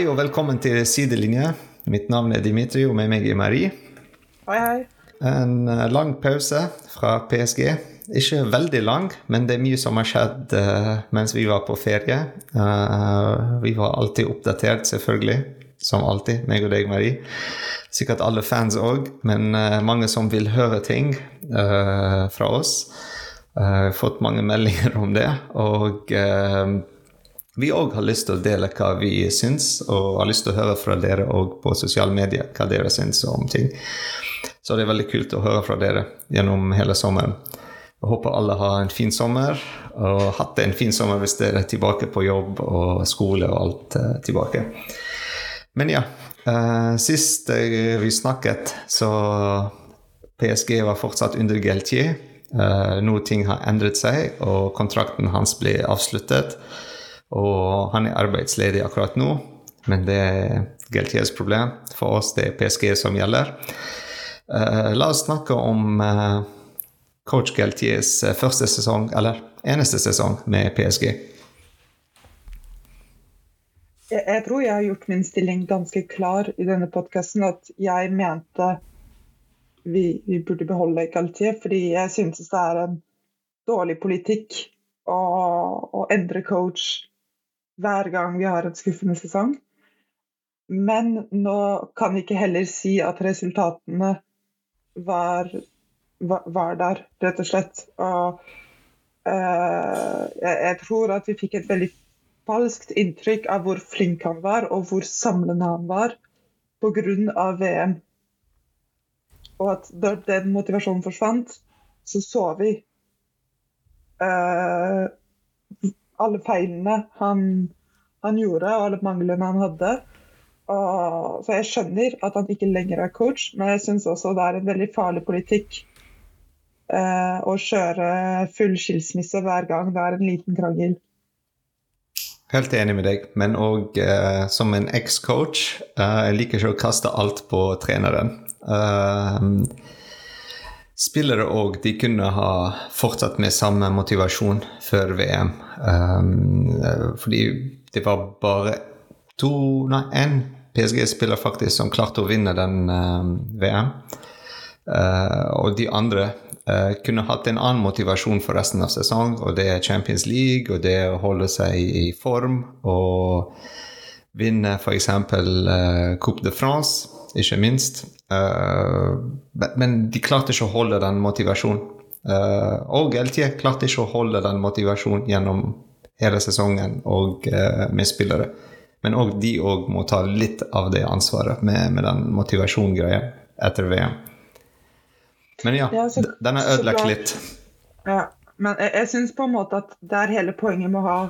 Hei og velkommen til Sidelinje. Mitt navn er Dimitri, og med meg er Marie. Hei, hei. En eh, lang pause fra PSG. Ikke veldig lang, men det er mye som har skjedd uh, mens vi var på ferie. Uh, vi var alltid oppdatert, selvfølgelig. Som alltid. Meg og deg, Marie. Sikkert alle fans òg, men uh, mange som vil høre ting fra oss. Uh, fått mange meldinger om det. Og eh, vi òg har lyst til å dele hva vi syns, og har lyst til å høre fra dere òg på sosiale medier hva dere syns om ting. Så det er veldig kult å høre fra dere gjennom hele sommeren. Jeg håper alle har en fin sommer, og hatt en fin sommer hvis dere er tilbake på jobb og skole og alt eh, tilbake. Men ja, eh, sist vi snakket, så PSG var fortsatt under Geltier. Uh, noe ting har endret seg, og kontrakten hans ble avsluttet. Og han er arbeidsledig akkurat nå, men det er Galtiers problem. For oss det er PSG som gjelder. Uh, la oss snakke om uh, coach Galtiers første sesong, eller eneste sesong med PSG. Jeg, jeg tror jeg har gjort min stilling ganske klar i denne podkasten. At jeg mente vi, vi burde beholde Galtier, fordi jeg synes det er en dårlig politikk å, å endre coach hver gang vi har en skuffende sesong. Men nå kan vi ikke heller si at resultatene var, var, der, rett og slett. Og uh, jeg, jeg, tror at vi fikk et veldig falskt inntrykk av hvor flink han var, og hvor samlende han var pga. VM. Og at da den motivasjonen forsvant, så så vi uh, alle feilene han, han, gjorde, og alle manglene han hadde. Og, så jeg skjønner at han ikke lenger er coach, men jeg syns også det er en veldig farlig politikk eh, å kjøre full skilsmisse hver gang det er en liten krangel. Helt enig med deg, men òg eh, som en eks-coach Eh, jeg liker ikke å kaste alt på treneren. Uh, spillere òg, de kunne ha fortsatt med samme motivasjon før VM. Um, fordi det var bare to, nei, én PSG-spiller faktisk som klarte å vinne den VM. og de andre Uh, kunne hatt en annen motivasjon for resten av sesong, og det er Champions League, og det er å holde seg i form og vinne f.eks. Uh, Coupe de France, ikke minst. Uh, men de klarte ikke å holde den motivasjonen. Uh, og LT klarte ikke å holde den motivasjonen gjennom hele sesongen og uh, med spillere. Men òg de òg må ta litt av det ansvaret med, med den motivasjongreia etter VM. Men ja, ja så, den er ødelagt litt. Ja, men jeg, jeg syns på en måte at det er hele poenget med å ha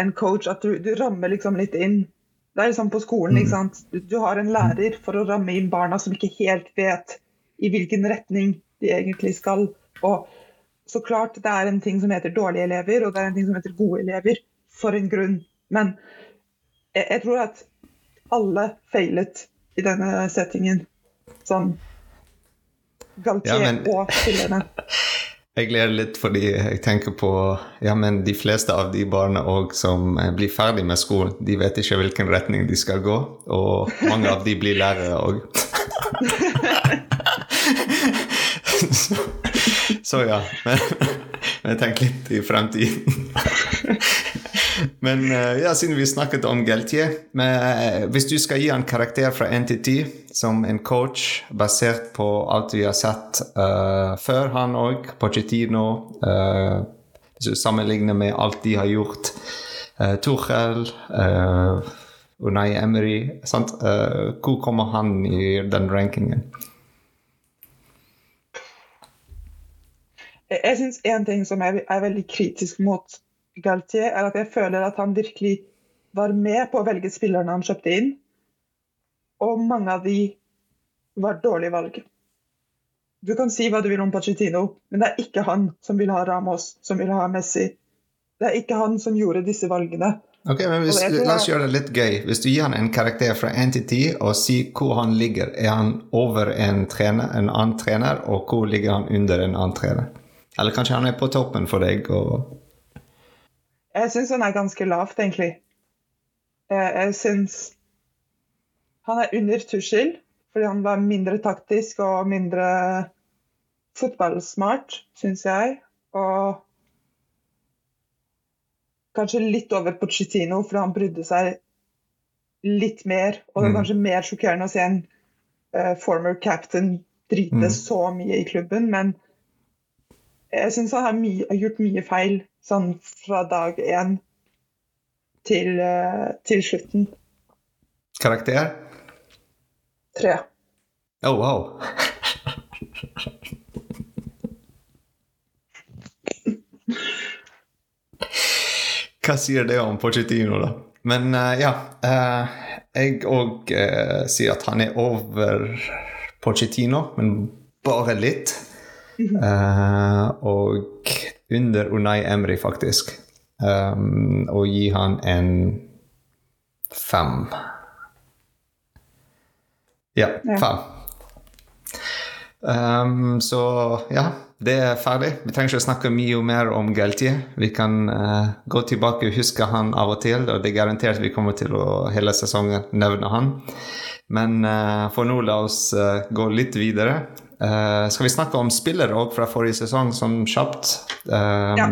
en coach, at du, du rammer liksom litt inn. Det er liksom på skolen, mm. ikke sant. Du, du, har en lærer for å ramme inn barna som ikke helt vet i hvilken retning de egentlig skal. Og så klart det er en ting som heter dårlige elever, og det er en ting som heter gode elever, for en grunn. Men jeg, jeg tror at alle feilet i denne settingen. Sånn Galtier ja, men, og spillerne. Jeg gleder litt fordi jeg tenker på ja, men de fleste av de barna som blir ferdig med skolen, de vet ikke hvilken retning de skal gå, og mange av de blir lærere òg. så, så, ja. Men, men tenk litt i fremtiden. Men eh, ja, siden vi snakket om Geltier eh, Hvis du skal gi en karakter fra 1 til 10 som en coach, basert på alt vi har sett uh, før han òg, Pochettino uh, Hvis du sammenligner med alt de har gjort, uh, Tuchel uh, Unai Emery sant? Hvor kommer han i den rankingen? Jeg syns én ting som jeg er veldig kritisk mot Galtier, er at jeg føler at han virkelig var med på å velge spillerne han kjøpte inn. Og mange av de var dårlige valg. Du kan si hva du vil om Pochettino, men det er ikke han som vil ha Ramos, som vil ha Messi. Det er ikke han som gjorde disse valgene. Ok, men hvis, La oss gjøre det litt gøy. Hvis du gir han en karakter fra 1 til 10 og sier hvor han ligger, er han over en, trener, en annen trener, og hvor ligger han under en annen trener? Eller kanskje han er på toppen for deg? og jeg syns han er ganske lavt, egentlig. Jeg, jeg syns han er under Tuschel, fordi han var mindre taktisk og mindre fotballsmart, syns jeg. Og kanskje litt over Pochettino, fordi han brydde seg litt mer. Og det er Mm. kanskje mer sjokkerende å se en uh, former captain drite Mm. så mye i klubben, men jeg syns han har, my gjort mye feil sånn fra dag én til, eh, til slutten. Karakter? Tre. Oh, wow. Hva sier det om Pochettino, da? Men uh, ja uh, Jeg òg sier at han er over Pochettino, men bare litt. Eh, og under Unai Emry, faktisk. Um, og gi han en fem. Ja, Ja. fem. Um, så ja, det er ferdig. Vi trenger ikke snakke mye mer om Galtier. Vi kan uh, gå tilbake og huske han av og til, og det er garantert vi kommer til å hele sesongen nevne han. Men uh, for nå, la oss uh, gå litt videre. Eh, skal vi snakke om spillere òg fra forrige sesong, som kjapt? Um, Ja.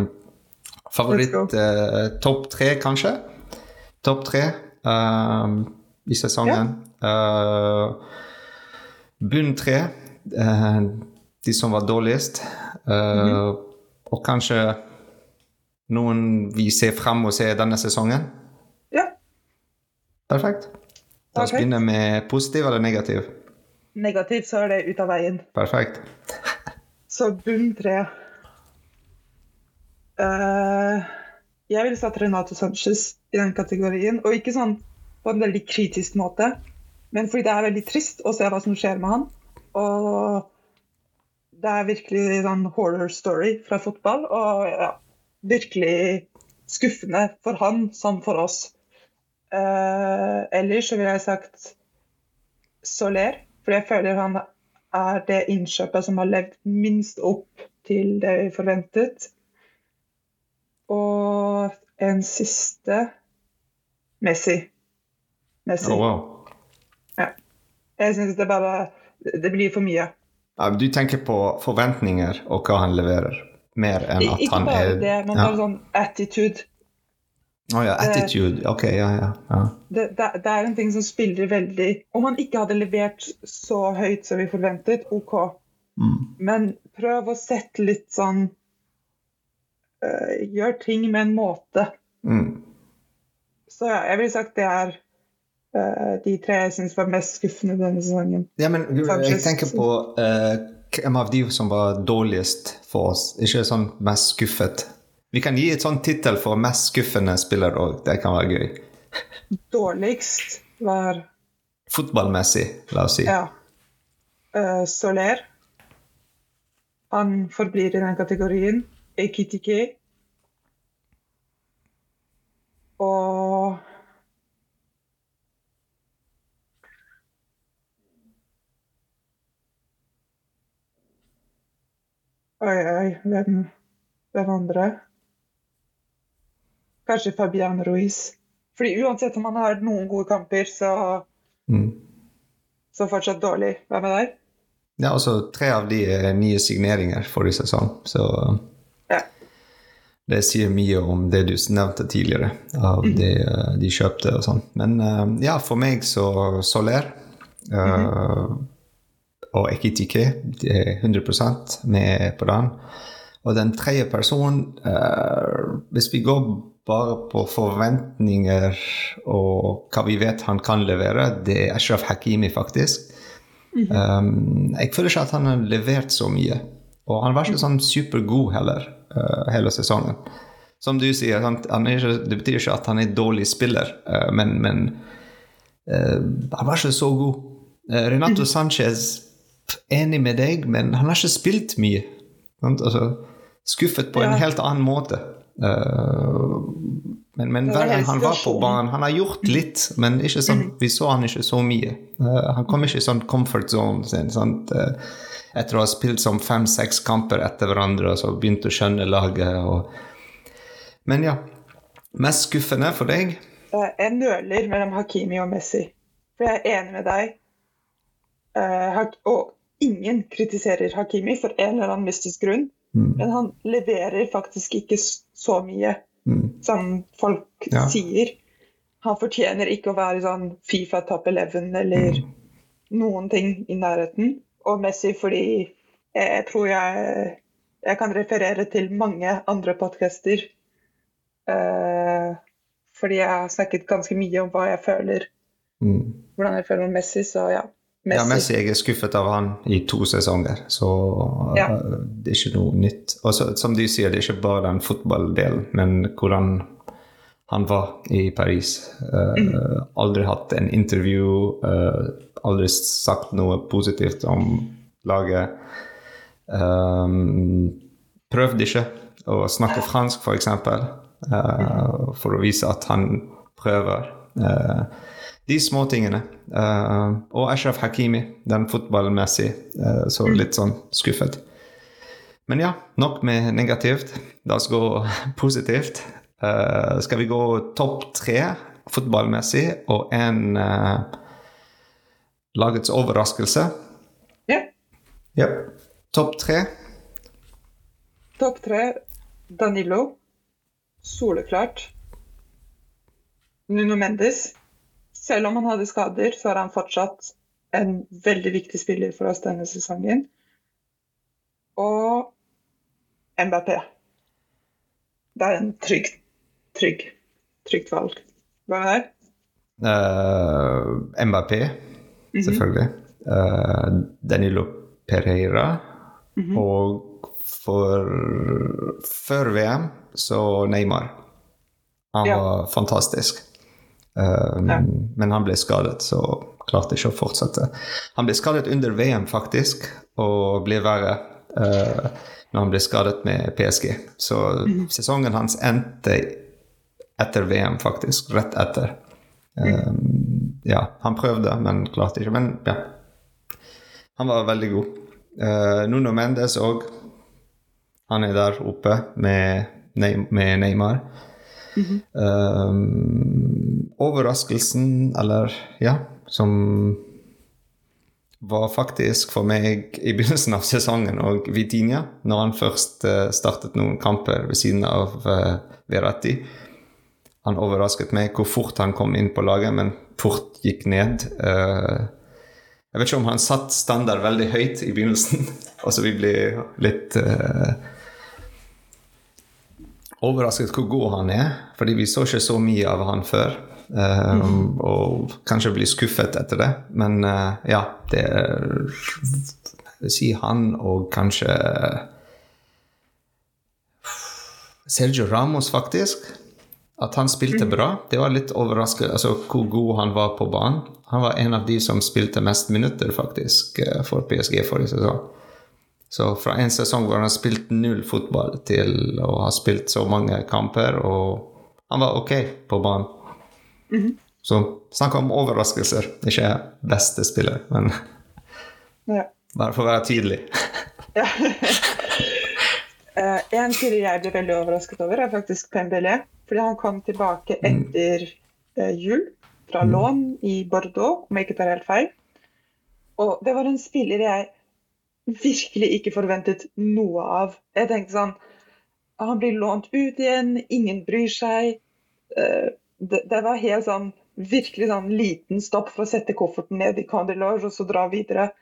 Favoritt eh, topp tre, kanskje? Topp tre um, i sesongen. Eh, bunn tre, uh, de som var dårligst. Eh, Og kanskje noen vi ser frem og ser denne sesongen. Ja, Perfekt. La oss okay. begynne med positiv eller negativ. Negativt så er det ut av veien. Perfekt. Så bunn tre. Uh, jeg ville satt Renato Sanchez i den kategorien, og ikke sånn på en veldig kritisk måte, men fordi det er veldig trist å se hva som skjer med han. Og det er virkelig sånn horror story fra fotball, og ja, virkelig skuffende for han som for oss. Uh, ellers så ville jeg sagt Soler, for jeg føler han er det innkjøpet som har levd minst opp til det vi forventet. Og en siste Messi. Messi. Oh, wow. Jeg syns det bare Det blir for mye. Ja, du tenker på forventninger og hva han leverer, mer enn at han er Ikke bare det, men ja. bare sånn attitude. Å ja, attitude. Ok, ja, ja. ja. Det, det, det er en ting som spiller veldig Om man ikke hadde levert så høyt som vi forventet, OK. Mm. Men prøv å sette litt sånn uh, Gjør ting med en måte. Mm. Så ja, jeg ville sagt det er uh, de tre jeg syns var mest skuffende denne sesongen. Ja, men jeg tenker på uh, hvem av de som var dårligst for oss. Ikke sånn mest skuffet. Vi kan gi et sånn tittel for mest skuffende spiller òg. Det kan være gøy. Dårligst var Fotballmessig, la oss si. ja, Uh, Soler. Han forblir i den kategorien. Ekitiki. Og Oi, oi, hvem, hvem andre? Kanskje Fabian Ruiz. Fordi uansett om han har noen gode kamper, så, Mm. så fortsatt dårlig. Hva med deg? Ja, altså tre av de er nye signeringer forrige sesong, så Ja. det sier mye om det du nevnte tidligere, av det eh, de kjøpte og sånn. Men eh, ja, for meg så Soler eh, og Ekitike det er 100% med på den. Og den tredje personen Hvis vi går bare på forventninger og hva vi vet han kan levere, det er Ashraf Hakimi, faktisk. Um, jeg føler ikke at han har levert så mye. Og han var ikke sånn supergod heller uh, hele sesongen. Som du sier, han, han ikke, det betyr ikke at han er dårlig spiller, uh, men, men uh, han var ikke så god. Renato Sanchez, enig med deg, men han har ikke spilt mye. Altså, skuffet på en helt annen måte. Uh, men, men hver gang han var på banen Han har gjort litt, men sånn, vi så han ikke så mye. Uh, han kom ikke i sånn comfort zone sin. Sant? Uh, etter å ha spilt som fem-seks kamper etter hverandre og så begynte å skjønne laget. Og... Men ja. Mest skuffende for deg? eh, jeg nøler mellom Hakimi og Messi. For jeg er enig med deg. Eh, og ingen kritiserer Hakimi for en eller annen mystisk grunn. Mm. Men han leverer faktisk ikke så mye mm. som folk ja. sier. Han fortjener ikke å være sånn Fifa top 11 eller mm. noen ting i nærheten. Og Messi fordi jeg tror jeg, jeg kan referere til mange andre podcaster. Uh, fordi jeg har snakket ganske mye om hva jeg føler. Mm. Hvordan jeg føler om Messi, så ja. Messi. Ja, Messi jeg er skuffet av han i to sesonger, så ja. uh, det er ikke noe nytt. Og så, som du sier, det er ikke bare den fotballdelen, men hvordan han var i Paris. Uh. Aldri hatt en intervju, uh, aldri sagt noe positivt om laget. Um, prøvde ikke å snakke fransk, f.eks., uh, for å vise at han prøver. Uh, de små tingene. Uh, og Ashraf Hakimi, den fotballmessig, uh, så mm. litt sånn skuffet. Men ja, nok med negativt. La oss gå positivt. Uh, skal vi gå topp tre fotballmessig og en lagets overraskelse? Ja. Yep. Topp tre? Topp tre Danilo. Soleklart. Nuno Mendes. Selv om han hadde skader, så er han fortsatt en veldig viktig spiller for oss denne sesongen. Og MBP. Det er en trygg, trygg, trygt valg. Hva med deg? Uh, mhm. selvfølgelig. Mm -hmm. uh, Danilo Pereira. Mm -hmm. Og for før VM så Neymar. Han ja. var fantastisk. Um, ja. Men han ble skadet, så klarte ikke å fortsette. Han ble skadet under VM, faktisk, og ble verre uh, når han ble skadet med PSG. Så mm. sesongen hans endte etter VM, faktisk. Rett etter. Um, ja, han prøvde, men klarte ikke. Men ja. Han var veldig god. Uh, Nuno Mendes òg. Han er der oppe med, med Neymar. Mm -hmm. um, overraskelsen, eller ja, som var faktisk for meg i begynnelsen av sesongen og Vitinha, når han først uh, startet noen kamper ved siden av uh, Verratti. Han overrasket meg hvor fort han kom inn på laget, men fort gikk ned. Uh, jeg vet ikke om han satt standard veldig høyt i begynnelsen, og så vi ble litt overrasket hvor god han er, fordi vi så ikke så mye av han før. Mm. Og kanskje bli skuffet etter det. Men uh, ja, det er si han og kanskje Sergio Ramos, faktisk. At han spilte mm. bra. Det var litt overraskende altså, hvor god han var på banen. Han var en av de som spilte mest minutter, faktisk, eh, for PSG forrige sesong. Så fra en sesong hvor han har spilt null fotball, til å ha spilt så mange kamper, og han var ok på banen. Mm -hmm. Så snakk om overraskelser. Ikke beste spiller, men ja. bare for å være tydelig. ja. uh, en spiller jeg ble veldig overrasket over, er faktisk Pembele. Fordi han kom tilbake mm. etter uh, jul fra mm. lån i Bordeaux, om jeg ikke tar helt feil. Og det var en spiller jeg virkelig ikke forventet noe av. Jeg tenkte sånn Han blir lånt ut igjen, ingen bryr seg. Eh, det, det var helt sånn virkelig sånn liten stopp for å sette kofferten ned i Candy Lodge og så dra videre.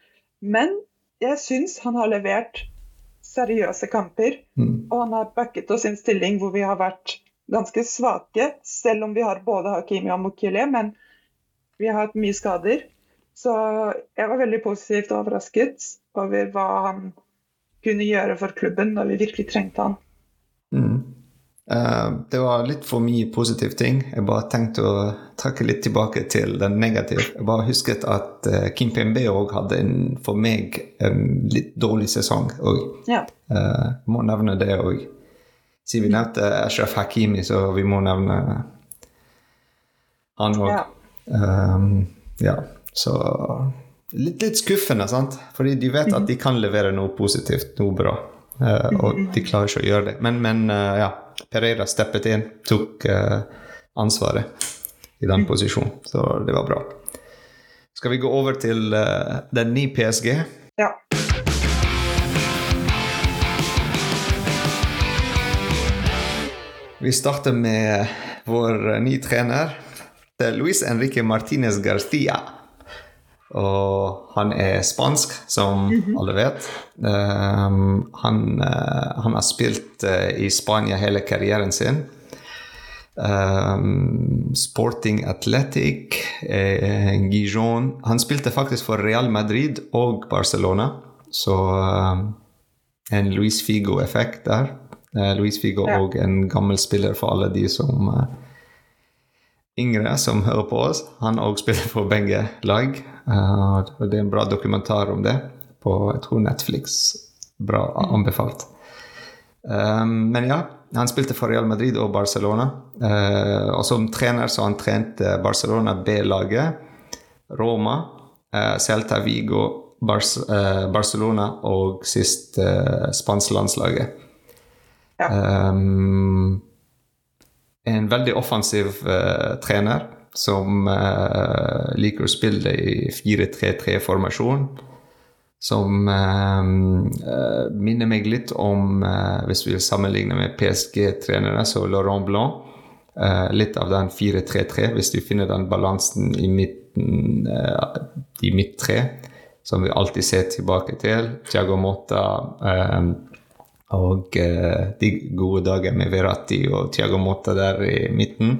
Men jeg syns han har levert seriøse kamper. Mm. Og han har backet oss i en stilling hvor vi har vært ganske svake, selv om vi har både Hakimi og Mokile, men vi har hatt mye skader. Så jeg var veldig positivt overrasket over hva han kunne gjøre for klubben når vi virkelig trengte han. Mm. Uh, det var litt for mye positive ting. Jeg bare tenkte å trekke litt tilbake til den negative. Jeg bare husket at uh, Kim PMB òg hadde en, for meg en litt dårlig sesong òg. Ja. Uh, må nevne det òg. Siden vi nevnte Ashraf Hakimi, så vi må nevne han òg. Ja. Um, ja. Så litt, litt, skuffende, sant? Fordi de vet at de kan levere noe positivt, noe bra. Uh, og de klarer ikke å gjøre det. Men, men ja, Pereira steppet inn, tok uh, ansvaret. i den posisjonen. Så det var bra. Skal vi gå over til uh, den nye PSG? Ja. Vi starter med vår nye trener. Er Luis Enrique Martinez Garcia. Og han er spansk, som mm -hmm. alle vet. Um, han, uh, han, har spilt uh, i Spania hele karrieren sin. Um, Sporting Athletic, uh, Gijon Han spilte faktisk for Real Madrid og Barcelona, så en Luis Figo-effekt der. Luis Figo ja. og en gammel spiller for alle de som yngre som hører på oss. Han òg spiller for begge lag. Uh, det er en bra dokumentar om det på jeg tror Netflix. Bra anbefalt. Um, men ja, han spilte for Real Madrid og Barcelona. Uh, og som trener så han trente Barcelona B-laget, Roma, Celta Vigo, Bar Barcelona og sist uh, spansk landslaget. Ja. Um, en veldig offensiv uh, trener som uh, liker å spille i 4-3-3-formasjon. Som uh, minner meg litt om, hvis vi sammenligne med PSG-trenere, så Laurent Blanc. litt av den 4-3-3, hvis du finner den balansen i midten, i midt tre, som vi alltid ser tilbake til. Tiago Motta og uh, de gode dager med Verratti og Tiago Motta der i midten.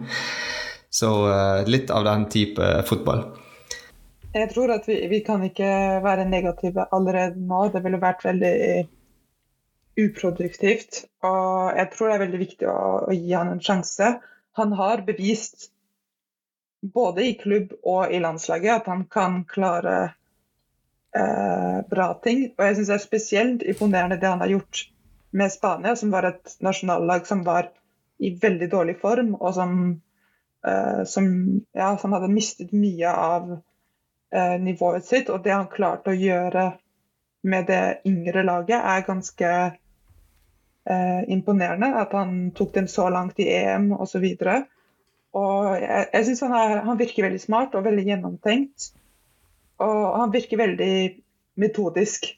Så uh, litt av den type fotball. Jeg tror at vi, vi, kan ikke være negative allerede nå. Det ville vært veldig uproduktivt. Og jeg tror det er veldig viktig å, å gi han en sjanse. Han har bevist både i klubb og i landslaget at han kan klare eh, bra ting. Og jeg syns det er spesielt imponerende det han har gjort med Spania, som var et nasjonallag som var i veldig dårlig form, og som, uh, som, ja, som hadde mistet mye av uh, nivået sitt. Og det han klarte å gjøre med det yngre laget, er ganske uh, imponerende. At han tok dem så langt i EM osv. Og jeg, jeg syns han, han, virker veldig smart og veldig gjennomtenkt. Og han virker veldig metodisk.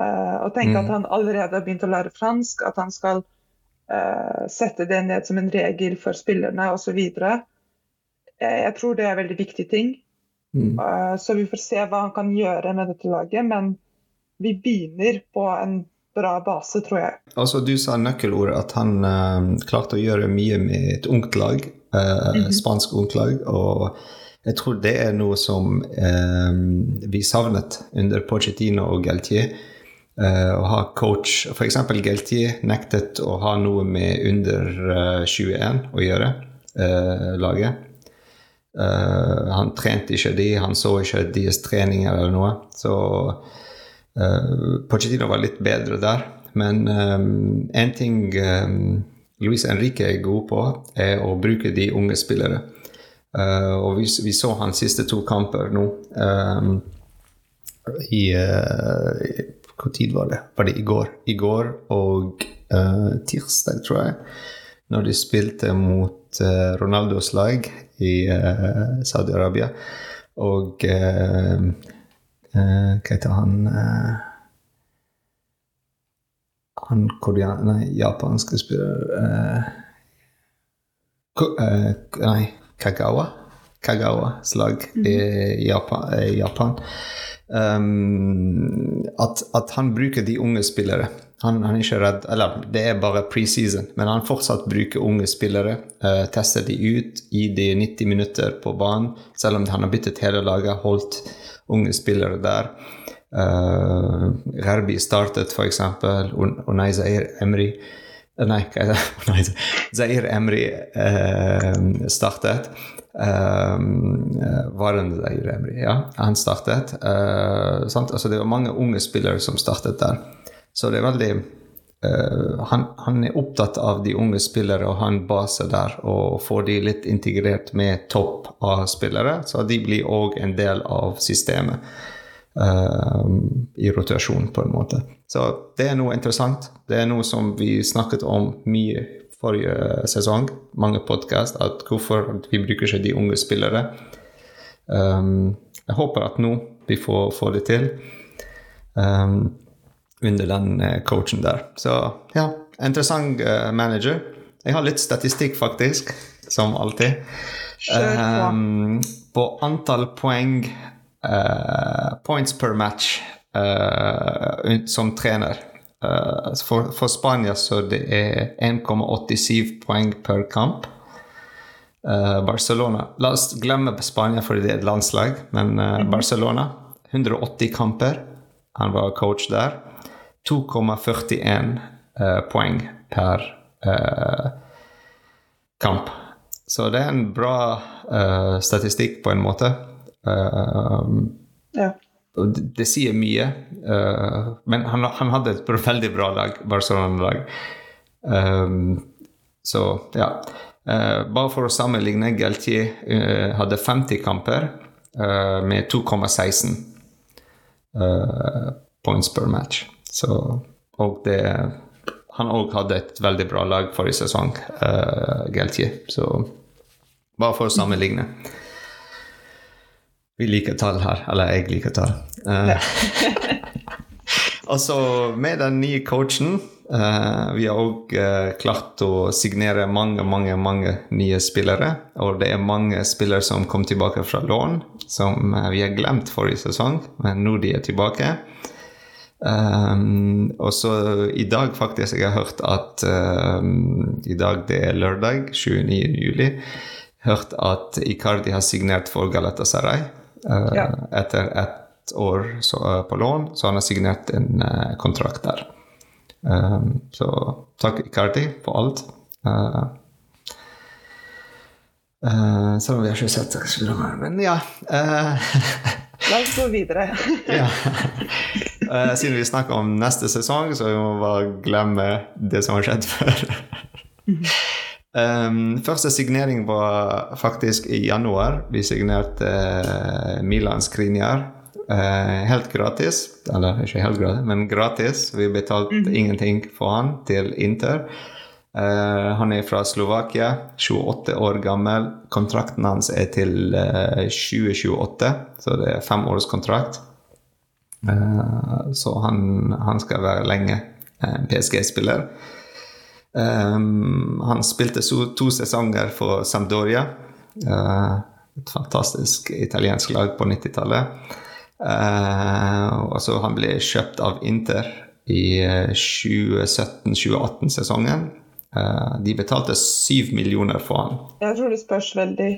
Uh, og tenke mm. at han allerede har begynt å lære fransk, at han skal uh, sette det ned som en regel for spillerne osv. Jeg, jeg tror det er veldig viktige ting. Mm. Uh, så vi får se hva han kan gjøre med dette laget. Men vi begynner på en bra base, tror jeg. Altså, du sa nøkkelordet at han klarte å gjøre mye med et ungt lag. Mm -hmm. Spansk ungt lag. og jeg tror det er noe som vi savnet under Pochettino og Galtier Uh, å ha coach F.eks. Gelti, nektet å ha noe med under uh, eh, 21 å gjøre, uh, laget. han trente ikke de, han så ikke deres treninger eller noe. Så Pochettino var litt bedre der. Men én um, ting um, Luis Henrique er god på, er å bruke de unge spillere. og vi, vi, så hans siste to kamper nå. Um, i, i hvor tid var det? Var det i går? I går og uh, tirsdag, tror jeg. Når de spilte mot uh, Ronaldos lag i uh, Saudi-Arabia. Og Hva heter han Han korean... Nei, japanske spiller Nei, Kagawa. Kagawas lag i Japan. Japan. Um, at, at, han bruker de unge spillere. Han, han, er ikke redd Eller det er bare preseason, men han fortsatt bruker unge spillere. Uh, tester de ut, gir de 90 minutter på banen, selv om han har byttet hele laget, holdt unge spillere der. Uh, Rerbi startet, f.eks. Unai Zair Emry uh, Nei, hva er det? Zair Emry uh, startet. Um, var det Zaire Emry? Ja, han startet. Uh, altså, det var mange unge spillere som startet der. Så det er veldig uh, han, han, er opptatt av de unge spillere og han baser base der og får de litt integrert med topp av spillere, så de blir òg en del av systemet. Uh, I rotasjon, på en måte. Så det er noe interessant. Det er noe som vi snakket om mye forrige sesong, mange podkast, at hvorfor vi bruker ikke de unge spillere. Um, jeg håper at nå vi får, får det til um, under den uh, coachen der. Så ja, interessant uh, manager. Jeg har litt statistikk, faktisk, som alltid. Um, på antall poeng uh, Points per match som trener. For, for, Spania så det er 1,87 poeng per kamp. Uh, Barcelona La oss glemme Spania fordi det er et landslag, men uh, mm. Barcelona 180 kamper. Han var coach der. 2,41 uh, eh, poeng per kamp. Så det er en bra statistikk på en måte. ja. Det, sier mye. men han, han, hadde et veldig bra lag, Barcelona-lag. så ja. Uh, bare for å sammenligne, Galtier uh, hadde 50 kamper med 2,16 points per match. Så, og det Han òg hadde et veldig bra lag forrige sesong, Galtier. Så bare for å sammenligne. Vi liker tall her. Eller jeg liker tall. og så med den nye coachen Uh, vi har òg uh, klart å signere mange, mange mange nye spillere. Og det er mange spillere som kom tilbake fra lån, som uh, vi har glemt forrige sesong, men nå de er tilbake. Um, og så i dag, faktisk, jeg har hørt at I dag det er lørdag, 29. juli. Hørt at Icardi har signert for Galatasaray ja. etter ett år så, på lån, så han har signert en kontrakt der. Um, så takk, Icardi, for alt. Uh, uh, selv om vi har ikke sett det. Men ja. Uh, La oss gå videre. ja. siden vi snakker om neste sesong, så vi må bare glemme det som har skjedd før. Um, første signering var faktisk i januar. Vi signerte Milan Skriniar Uh, helt gratis. Eller ikke helt gratis, men gratis. Vi betalte mm. ingenting for han til Inter. Uh, han er fra Slovakia, 28 år gammel. Kontrakten hans er til uh, eh, 2028, så det er femårskontrakt. Uh, så han, han, skal være lenge en PSG-spiller. Um, han spilte so, to sesonger for Sampdoria. et fantastisk italiensk lag på 90-tallet. Uh, så han ble kjøpt av Inter i 2017-2018-sesongen. Uh, eh, de betalte syv millioner for han. Jeg tror det spørs veldig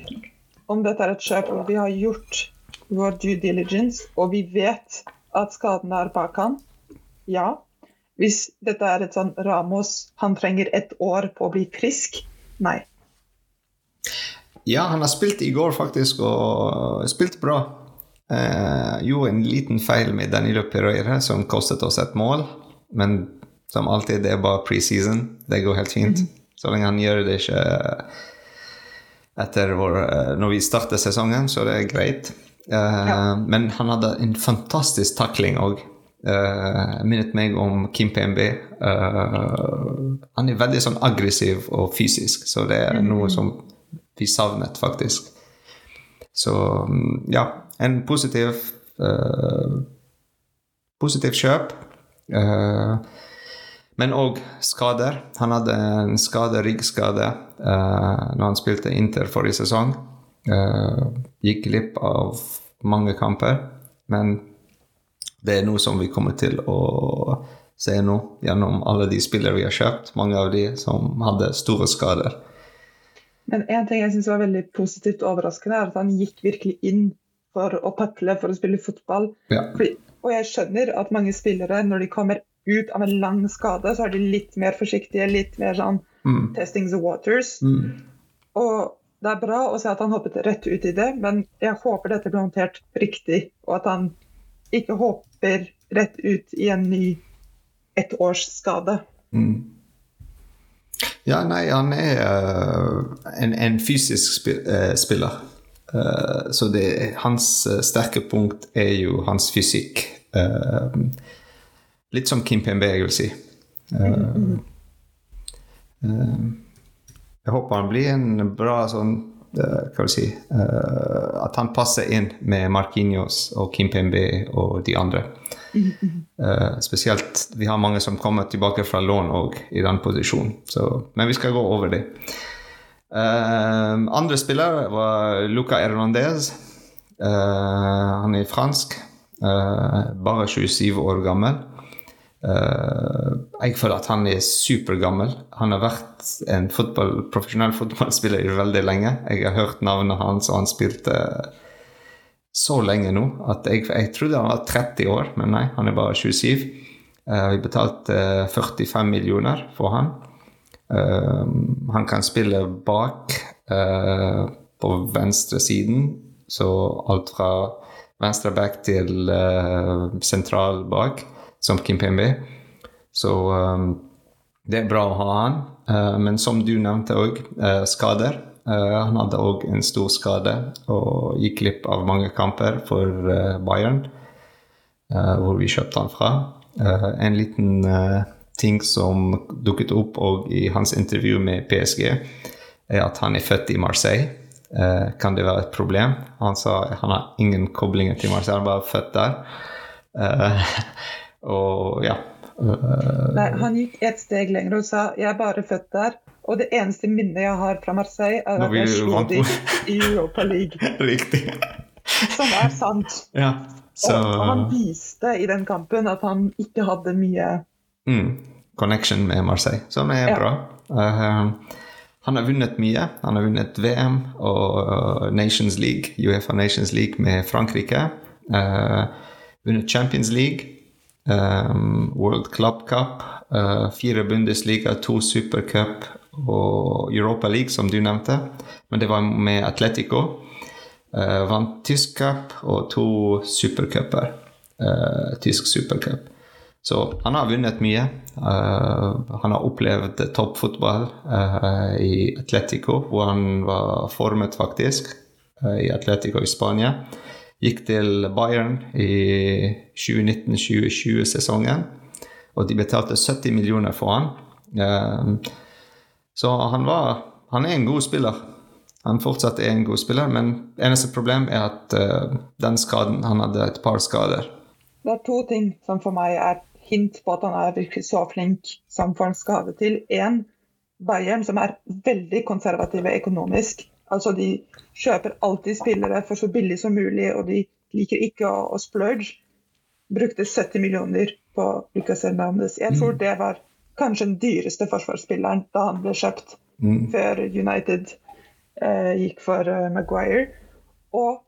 om dette er et kjøp vi har gjort vår due diligence, og vi vet at skaden er bak han. Ja. Hvis dette er et sånn Ramos, han trenger ett år på å bli frisk. Nei. Ja, han har spilt i går faktisk, og spilt bra. Eh, jo, en liten feil med Danilo Pereira som kostet oss et mål. Men som alltid, det er bare preseason. Det går helt fint. Mm. Så lenge han gjør det ikke etter vår, eh, når vi starter sesongen, så det er greit. Eh, ja. Men han hadde en fantastisk takling òg. Uh, minnet meg om Kim PMB. Uh, han er veldig sånn aggressiv og fysisk, så det er noe mm. som vi savnet, faktisk. Så mm, ja, en positiv uh, positiv kjøp. Uh, men òg skader. Han hadde en skade, ryggskade uh, når han spilte Inter forrige sesong. Uh, gikk glipp av mange kamper. Men det er noe som vi kommer til å se nå gjennom alle de spillere vi har kjøpt. Mange av de som hadde store skader. Men en ting jeg syns var veldig positivt overraskende, er at han gikk virkelig inn for å padle, for å spille fotball. Ja. Fordi, og jeg skjønner at mange spillere, når de kommer ut av en lang skade, så er de litt mer forsiktige, litt mer sånn mm. testing the waters. Mm. Og det er bra å se at han hoppet rett ut i det, men jeg håper dette blir håndtert riktig, og at han ikke hopper rett ut i en ny ettårsskade. Mm. Ja, nei, han er uh, en, en, fysisk sp uh, eh, spiller. Uh, så det, hans sterke punkt er jo hans fysikk. Litt som Kim Pembe, jeg vil si. jeg håper han blir en bra sånn Hva vil si uh, At han passer inn med Marquinhos og Kim Pembe og de andre. Uh, spesielt Vi har mange som kommer tilbake fra lån òg i den posisjonen. Så, men vi skal gå over det. andre spiller var Luca Hernandez. han er fransk. bare 27 år gammel. Uh, jeg føler at han er supergammel. Han har vært en fotball, profesjonell fotballspiller i veldig lenge. Jeg har hørt navnet hans, og han spilte så lenge nå at jeg, jeg trodde han var 30 år, men nei, han er bare 27. Uh, eh, vi betalte 45 millioner for han. Han kan spille bak på venstre siden, så alt fra venstre back til sentral bak som Kimpembe. Så um, det er bra å ha han. Uh, men som du nevnte òg, uh, skader. Uh, han hadde òg en stor skade og gikk glipp av mange kamper for uh, Bayern, uh, hvor vi kjøpte han fra. Uh, en liten ting som dukket opp i hans intervju med PSG, er at han er født i Marseille. kan det være et problem? Han sa han har ingen koblinger til Marseille, han er bare født der. Og ja. Nei, han gikk et steg lenger og sa jeg er bare født der. Og det eneste minnet jeg har fra Marseille, er at jeg slo dem i Europa League. Riktig. Som er sant. Ja, så... Og han viste i den kampen at han ikke hadde mye mm, Connection med Marseille, som er ja. bra. Uh, han har vunnet mye. Han har vunnet VM og Nations League, Uefa Nations League med Frankrike. Uh, vunnet Champions League um, World Club Cup, uh, fire Bundesliga, to Supercup og Europa League, som du nevnte. Men det var med Atletico. Uh, vant tysk cup og to supercuper. Uh, tysk supercup. Så han har vunnet mye. Uh, han har opplevd toppfotball uh, i Atletico, hvor han var formet, faktisk, uh, i Atletico i Spania. Gikk til Bayern i 2019-2020-sesongen, og de betalte 70 millioner for han. Ehm, så han var Han er en god spiller. Han fortsatt er en god spiller, men eneste problem er at uh, den skaden Han hadde et par skader. Det er to ting som for meg er hint på at han er virkelig så flink som får en skade til. Én, Bayern, som er veldig konservative økonomisk. Altså De kjøper alltid spillere for så billig som mulig, og de liker ikke å, å splurge. Brukte 70 millioner på Lucas Hernandez. Jeg tror mm. det var kanskje den dyreste forsvarsspilleren da han ble kjøpt, mm. før United eh, gikk for uh, Maguire. Og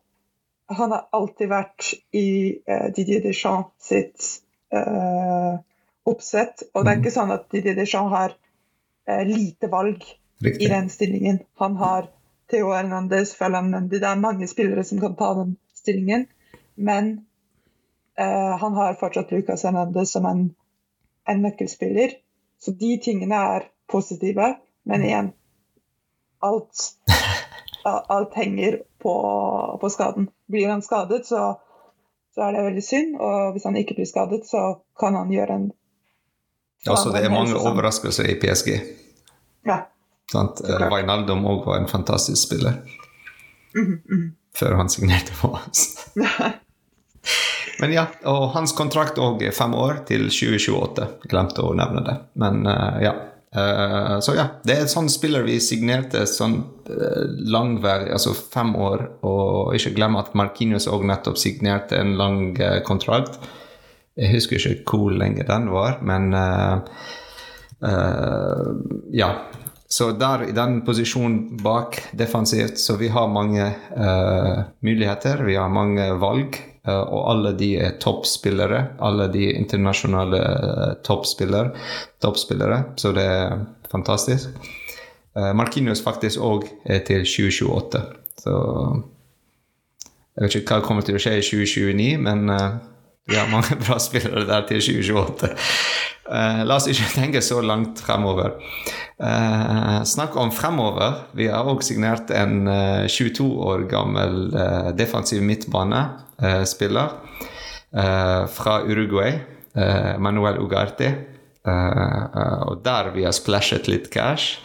han har alltid vært i eh, Didier Deschamps sitt eh, oppsett. Og det er mm. ikke sånn at Didier Deschamps har eh, lite valg Riktig. i den stillingen. Han har Theo Hernandez, Ferland Mendy. Det er mange spillere som kan ta den stillingen. Men eh, han har fortsatt Lucas Hernandez som en, en, nøkkelspiller. Så de tingene er positive. Men igjen alt, alt henger på, på, skaden. Blir han skadet, så, så, er det veldig synd. Og hvis han ikke blir skadet, så kan han gjøre en Altså, det er mange overraskelser i PSG. Ja. Sant? Wijnaldum òg var en fantastisk spiller. Mm -hmm. Før han signerte for oss. Men ja, og hans kontrakt òg er fem år til 2028. Glemte å nevne det. Men uh, ja. Uh, så ja, det er en sånn spiller vi signerte sånn uh, langvarig, altså fem år. Og ikke glem at Markinius òg nettopp signerte en lang kontrakt. Jeg husker ikke hvor lenge den var, men ja. Så der, i den posisjonen bak defensivt, så vi har mange uh, muligheter. Vi har mange valg, uh, og alle de er toppspillere. Alle de internasjonale uh, toppspillere, toppspillere. Så det er fantastisk. Uh, Markinius faktisk òg er til 2028. Så jeg vet ikke hva kommer til å skje i 2029, men vi har mange bra spillere der til 2028. Uh, la oss ikke tenke så langt fremover. Uh, snakk om fremover. Vi har også signert en uh, eh, 22 år gammel defensiv midtbanespiller fra Uruguay. Manuel Ugarte. og der vi har splashet litt cash.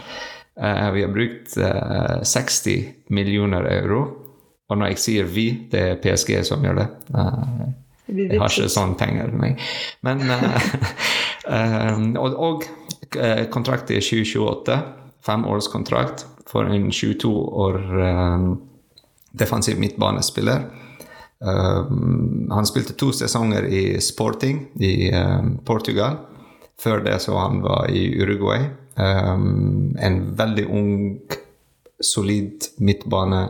Eh, vi har brukt 60 millioner euro. Og når jeg sier vi, det er PSG som gjør det. Jeg har ikke sånne penger. Men, Men Og, og kontrakt i 2028. Femårskontrakt for en 22 år defensiv midtbanespiller. han spilte to sesonger i Sporting i Portugal. Før det så han var i Uruguay. En veldig ung, solid midtbane,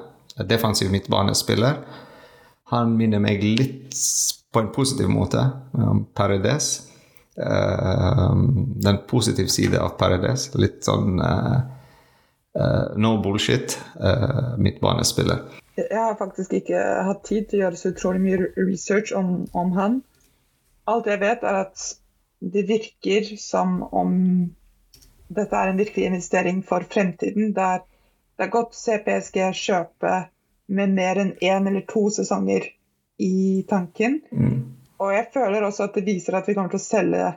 defensiv midtbanespiller. Han minner meg litt på en positiv måte Um, Paredes. Uh, den positive side av Paradis. Litt sånn uh, uh, no bullshit midtbanespiller. Jeg har faktisk ikke hatt tid til å gjøre så utrolig mye research om, om han. Alt jeg vet, er at det virker som om dette er en virkelig investering for fremtiden. Der det er godt å se kjøpe med mer enn én eller to sesonger i tanken. Mm. Og jeg føler også at det viser at vi kommer til å selge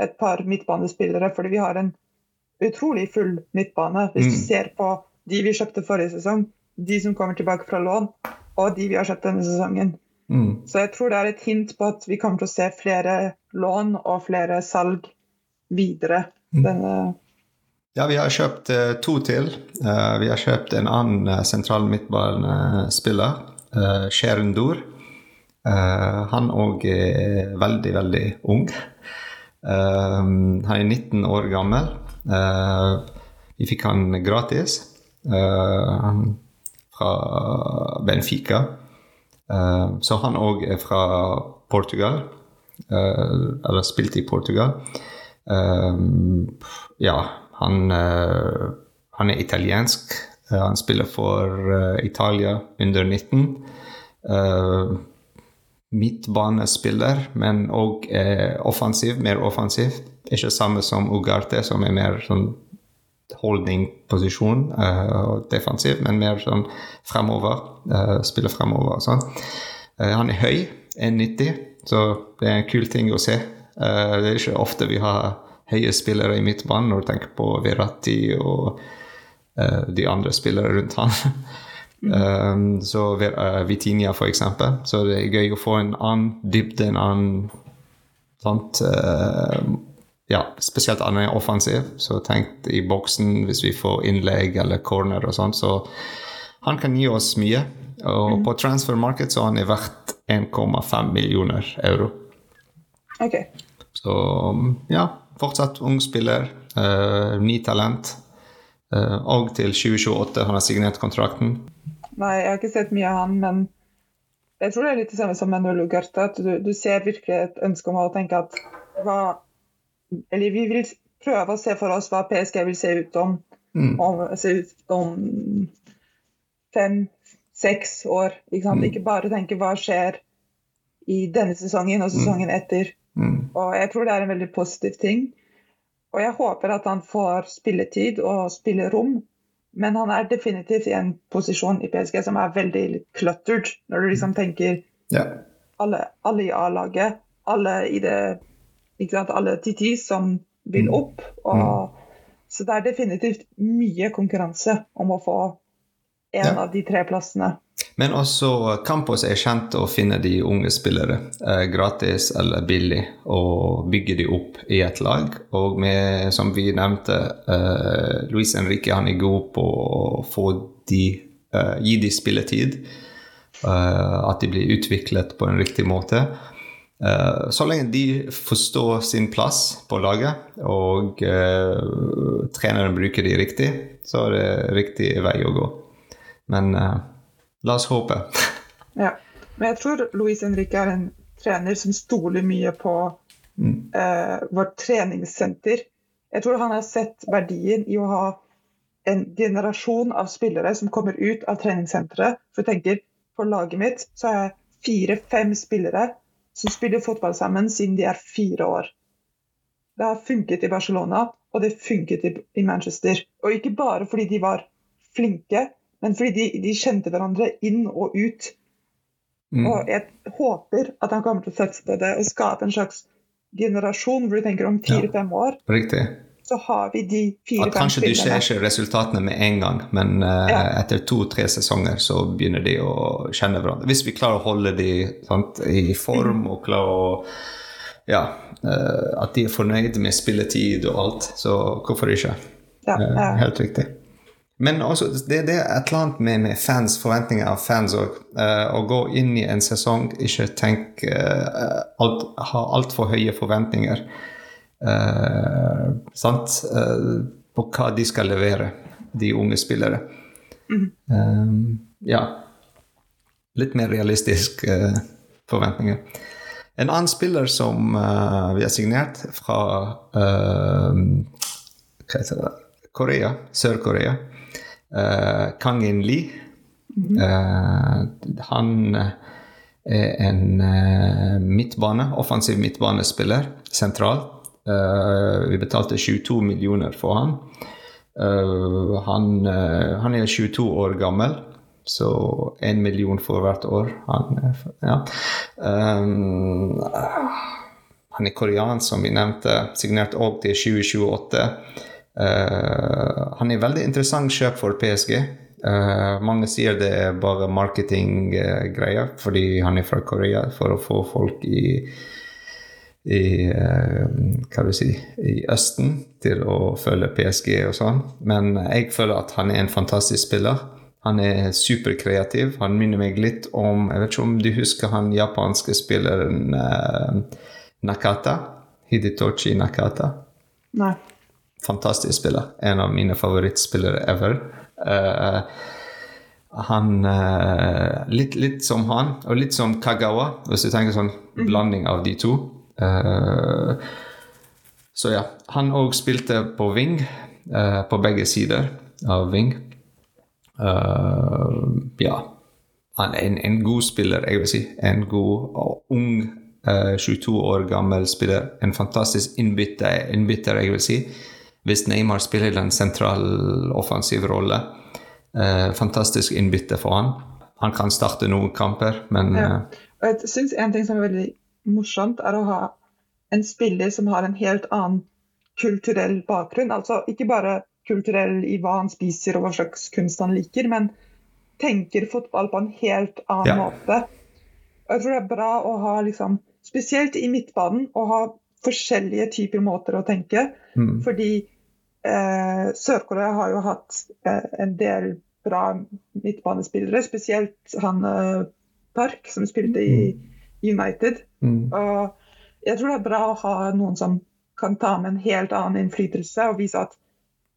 et par midtbanespillere, fordi vi har en utrolig full midtbane. Hvis mm. du ser på de vi kjøpte forrige sesong, de som kommer tilbake fra lån, og de vi har kjøpt denne sesongen. Mm. Så jeg tror det er et hint på at vi kommer til å se flere lån og flere salg videre. Mm. Denne ja, vi har kjøpt uh, to til. Uh, vi har kjøpt en annen uh, sentral midtbanespiller, uh, Sherundur. Han òg er veldig, veldig ung. han er 19 år gammel. vi fikk han gratis fra Benfica. Uh, så han òg er fra Portugal. Uh, eller spilte i Portugal. Uh, ja, han, han, er italiensk. han spiller for Italia under 19. midtbanespiller, men òg offensiv, mer offensiv. Ikke samme som Ugarte, som er mer sånn holdning-posisjon, uh, defensiv, men mer sånn fremover. Uh, spiller fremover og sånn. Uh, han er høy, 1,90, så det er en kul ting å se. Uh, det er ikke ofte vi har høye spillere i midtbanen når du tenker på Verratti og de andre spillere rundt han. um, så Vitinia, for eksempel. Så det er gøy å få en annen dybde, en annen sant, ja, spesielt han er offensiv, så tenk i boksen hvis vi får innlegg eller corner og sånn. Så han kan gi oss mye. Og mm. på transfer market så han er verdt 1,5 millioner euro. Ok. Så ja, fortsatt ung spiller. Uh, ny talent. Uh, og til 2028 han har signert kontrakten. Nei, jeg har ikke sett mye av han, men jeg tror det er litt det samme som med Nulugarte. At du, du ser virkelig et ønske om å tenke at hva eller vi vil prøve å se for oss hva PSG vil se ut om, mm. om, se ut om fem-seks år. Ikke, mm. ikke, bare tenke hva skjer i denne sesongen og sesongen mm. etter. Mm. Og Jeg tror det er en veldig positiv ting. Og jeg håper at han får spilletid og spillerom. Men han er definitivt i en posisjon i PSG som er veldig cluttered, når du liksom tenker ja. alle, alle i A-laget, alle i det ikke sant, alle TT som vil mm. opp. Og, mm. Så det er definitivt mye konkurranse om å få en ja. av de tre plassene. Men også Campos er kjent å finne de unge spillere eh, gratis eller billig og bygge de opp i et lag. Og med, som vi nevnte, eh, Luis Henrique han er god på å de, eh, gi de spilletid. Eh, at de blir utviklet på en riktig måte. Uh, så lenge de forstår sin plass på laget, og uh, treneren bruker de riktig, så er det riktig vei å gå. Men la oss håpe. ja. Men jeg tror Luis Henrique er en trener som stoler mye på mm. vårt treningssenter. Jeg tror han har sett verdien i å ha en generasjon av spillere som kommer ut av treningssenteret. For jeg tenker, på laget mitt så er jeg fire-fem spillere som spiller fotball sammen siden de er fire år. Det har funket i Barcelona, og det funket i Manchester. Og ikke bare fordi de var flinke, men fordi de, de kjente hverandre inn og ut. Mm. Og jeg håper at han kommer til å satse på det og skape en slags generasjon hvor du tenker om fire-fem år. Riktig. så har vi de fire-fem Kanskje du ser ikke resultatene med en gang, men uh, Ja. etter to-tre sesonger så begynner de å kjenne hverandre. Hvis vi klarer å holde de sant, i form og klarer å Ja, uh, at de er fornøyd med spilletid og alt, så hvorfor ikke? Ja, ja. Helt riktig. Men også, det, det er et eller annet med, med fans, forventninger av fans òg. å gå inn i en sesong, ikke tenke uh, alt, Ha altfor høye forventninger. Uh, sant? Eh, på hva de skal levere, de unge spillere. Eh, ja. Litt mer realistisk eh, forventninger. En annen spiller som eh, vi har signert fra eh? Korea, Sør-Korea. Uh, Kang-in Lee. Eh, han er en uh, midtbane, offensiv midtbanespiller, sentral. Eh, vi betalte 22 millioner for han. Eh, han, eh, han er 22 år gammel, så én million for hvert år. Han, ja. um, han er koreansk, som vi nevnte, signert òg til 2028. Eh, han er veldig interessant kjøp for PSG. Uh, mange sier det er bare marketinggreier fordi han er fra Korea, for å få folk i i eh, hva vil si, i Østen til å følge PSG og sånn. Men jeg føler at han er en fantastisk spiller. Han er superkreativ. Han minner meg litt om Jeg vet ikke om du husker han japanske spilleren eh, Nakata? Hiditochi Nakata. Nei. Fantastisk spiller. En av mine favorittspillere ever. Uh, han uh, litt, litt som han, og litt som Kagawa, hvis du tenker sånn blanding av de to. Uh, så ja. Han òg spilte på wing, på begge sider av wing. Ja. Han er en, en god spiller, jeg vil si. En god og ung, eh, 22 år gammel spiller. En fantastisk innbytter, innbytter jeg vil si. Hvis Neymar spiller en sentral offensiv rolle. Eh, fantastisk innbytte for han. Han kan starte noen kamper, men Ja. eh, Og jeg syns en ting som er veldig morsomt, er å ha en spiller som har en helt annen kulturell bakgrunn. Altså ikke bare kulturell i hva han spiser og hva slags kunst han liker, men tenker fotball på en helt annen Ja. måte. Og jeg tror det er bra å ha liksom, spesielt i midtbanen, å ha forskjellige typer måter å tenke. mm, Fordi eh, Sør-Korea har jo hatt eh, en del bra midtbanespillere, spesielt han eh, Park, som spilte i United. mm, Og jeg tror det er bra å ha noen som kan ta med en helt annen innflytelse og vise at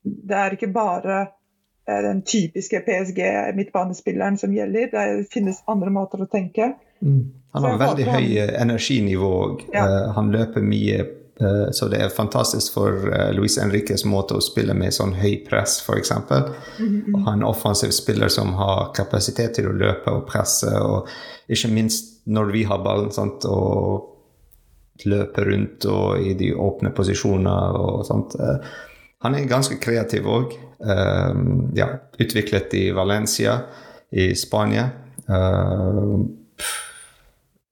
det er ikke bare eh, den typiske PSG-midtbanespilleren som gjelder. Det finnes andre måter å tenke. Mm. Han har veldig høy eh, energinivå òg. Ja. han løper mye, eh, så det er fantastisk for eh, Luis Enriques måte å spille med sånn høy press, f.eks. Og ha en offensiv spiller som har kapasitet til å løpe og presse, og ikke minst når vi har ballen, sant, og løpe rundt og i de åpne posisjoner og sånt. Eh, Han er ganske kreativ òg. ja, utviklet i Valencia i Spania.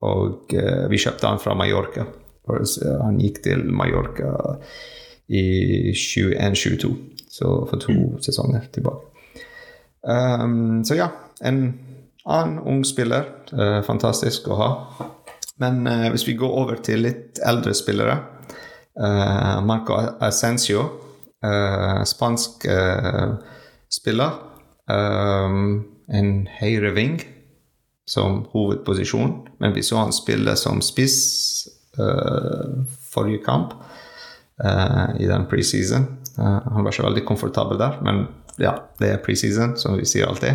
Eh, og eh, vi kjøpte han fra Mallorca. Så Han gikk til Mallorca i 21-22, så for to sesonger tilbake. Um, så ja, en annen ung spiller. eh, fantastisk å ha. Men eh, hvis vi går over til litt eldre spillere eh, Marco Ascencio, eh, spansk eh, spiller. Um, en høyre ving som hovedposisjon, men vi så han spille som spiss uh, forrige kamp uh, i den preseason. Uh, han var ikke veldig komfortabel der, men ja, det er preseason, som vi sier alltid.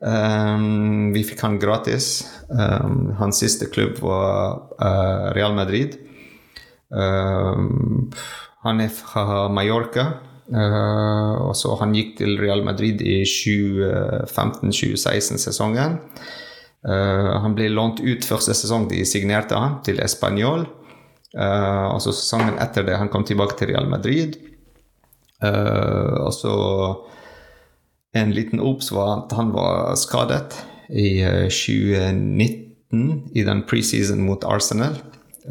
Um, vi fikk han gratis. Um, hans siste klubb var uh, Real Madrid. Um, han er fra Mallorca. Uh, og så Han gikk til Real Madrid i 2015-2016-sesongen. Eh, han ble lånt ut første sesong de signerte han, til Español. altså og sesongen etter det han kom tilbake til Real Madrid. Eh, og så en liten obs var at han var skadet i eh, 2019 i den preseason mot Arsenal.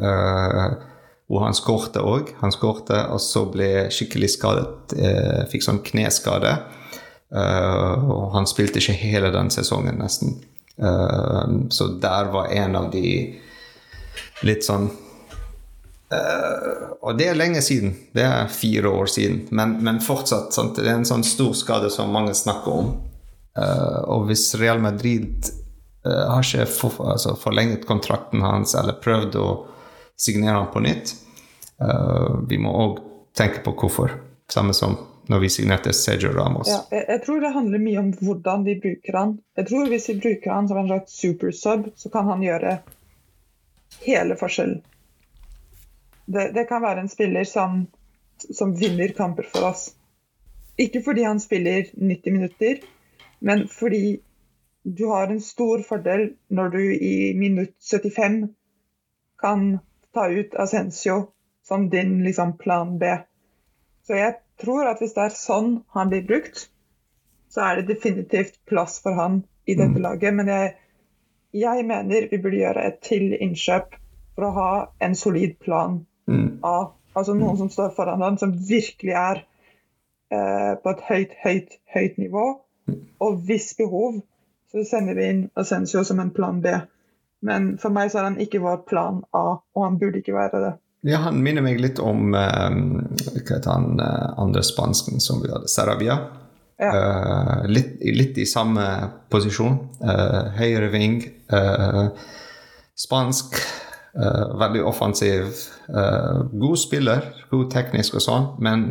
Uh, Og han skårte òg. Han skårte, og så ble skikkelig skadet. Uh, fikk sånn kneskade. Uh, og han spilte ikke hele den sesongen, nesten. Uh, så der var en av de litt sånn uh, Og det er lenge siden. Det er fire år siden. Men, men fortsatt. Sant? Det er en sånn stor skade som mange snakker om. og hvis Real Madrid har ikke for, altså, forlenget kontrakten hans eller prøvd å signere han på nytt, vi må òg tenke på hvorfor. Samme som når vi signerte Sergio Ramos. Ja, jeg, jeg, tror det handler mye om hvordan vi bruker han. Jeg tror Hvis vi bruker han som en slags supersub, så kan han gjøre hele forskjellen. Det, det kan være en spiller som, som, vinner kamper for oss. Ikke fordi han spiller 90 minutter, men fordi du har en stor fordel når du i minutt 75 kan ta ut Ascencio som din liksom, plan B. Så jeg tror at hvis det er sånn han blir brukt, så er det definitivt plass for han i dette mm. laget. Men jeg, jeg, mener vi burde gjøre et til innkjøp for å ha en solid plan mm. A. Altså noen som står foran han, som virkelig er eh, på et høyt, høyt, høyt nivå. Og hvis behov, så sender vi inn Ascensio som en plan B. Men for meg så er han ikke vår plan A, og han burde ikke være det. Ja, han minner meg litt om um, hva heter han uh, andre spansken som vi hadde, Saravia. Ja. Uh, litt, litt, i samme posisjon. Uh, høyre ving. spansk. veldig offensiv. god spiller, god teknisk og sånn, men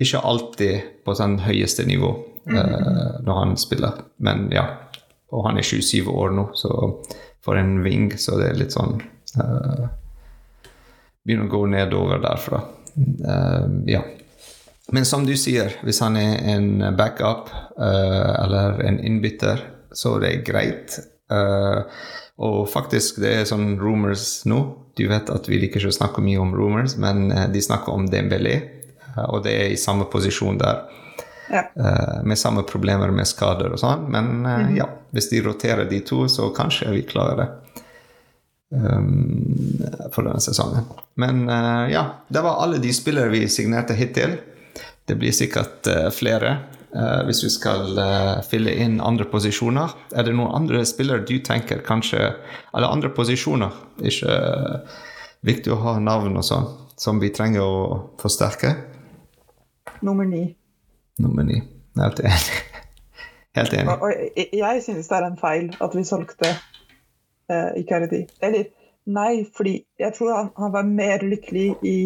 ikke alltid på sånn høyeste nivå mm. når han spiller. Men ja. Og han er 27 år nå, så for en ving så det er litt sånn begynner å gå nedover derfra. Uh, ja. Men som du sier, hvis han er en backup uh, eller en innbytter, så er det greit. Uh, og faktisk, det er sånn rumors nå. Du vet at vi liker ikke å snakke mye om rumors, men de snakker om Dembélé, og det er i samme posisjon der. Ja. med samme problemer med skader og sånn. Men mm ja, hvis de roterer de to, så kanskje vi klarer det. Um, for denne sesongen. Men uh, ja, det var alle de spillere vi signerte hittil. Det blir sikkert uh, flere uh, hvis vi skal fylle inn andre posisjoner. Er det noen andre spillere du tenker kanskje Eller andre posisjoner, ikke viktig å ha navn og sånn, som vi trenger å forsterke? Nummer ni. Nummer ni. Helt enig. Helt enig. Og, og jeg synes det er en feil at vi solgte eh, Icardi. Eller nei, fordi jeg tror han, han var mer lykkelig i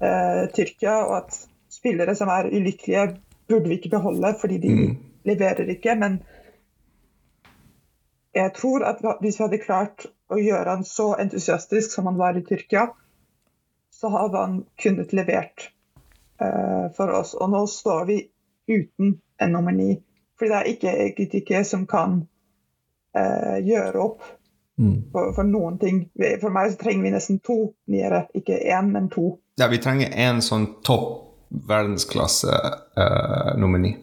eh, Tyrkia, og at spillere som er ulykkelige, burde vi ikke beholde fordi de mm. leverer ikke. Men jeg tror at hvis vi hadde klart å gjøre han så entusiastisk som han var i Tyrkia, så hadde han kunnet levert uh, for oss. Og nå står vi uten en nummer ni. Fordi det er ikke Ekitike som kan uh, gjøre opp Mm. For, for, noen ting. For meg så trenger vi nesten to niere, ikke én, men to. Ja, vi trenger én sånn topp verdensklasse uh, nummer ni.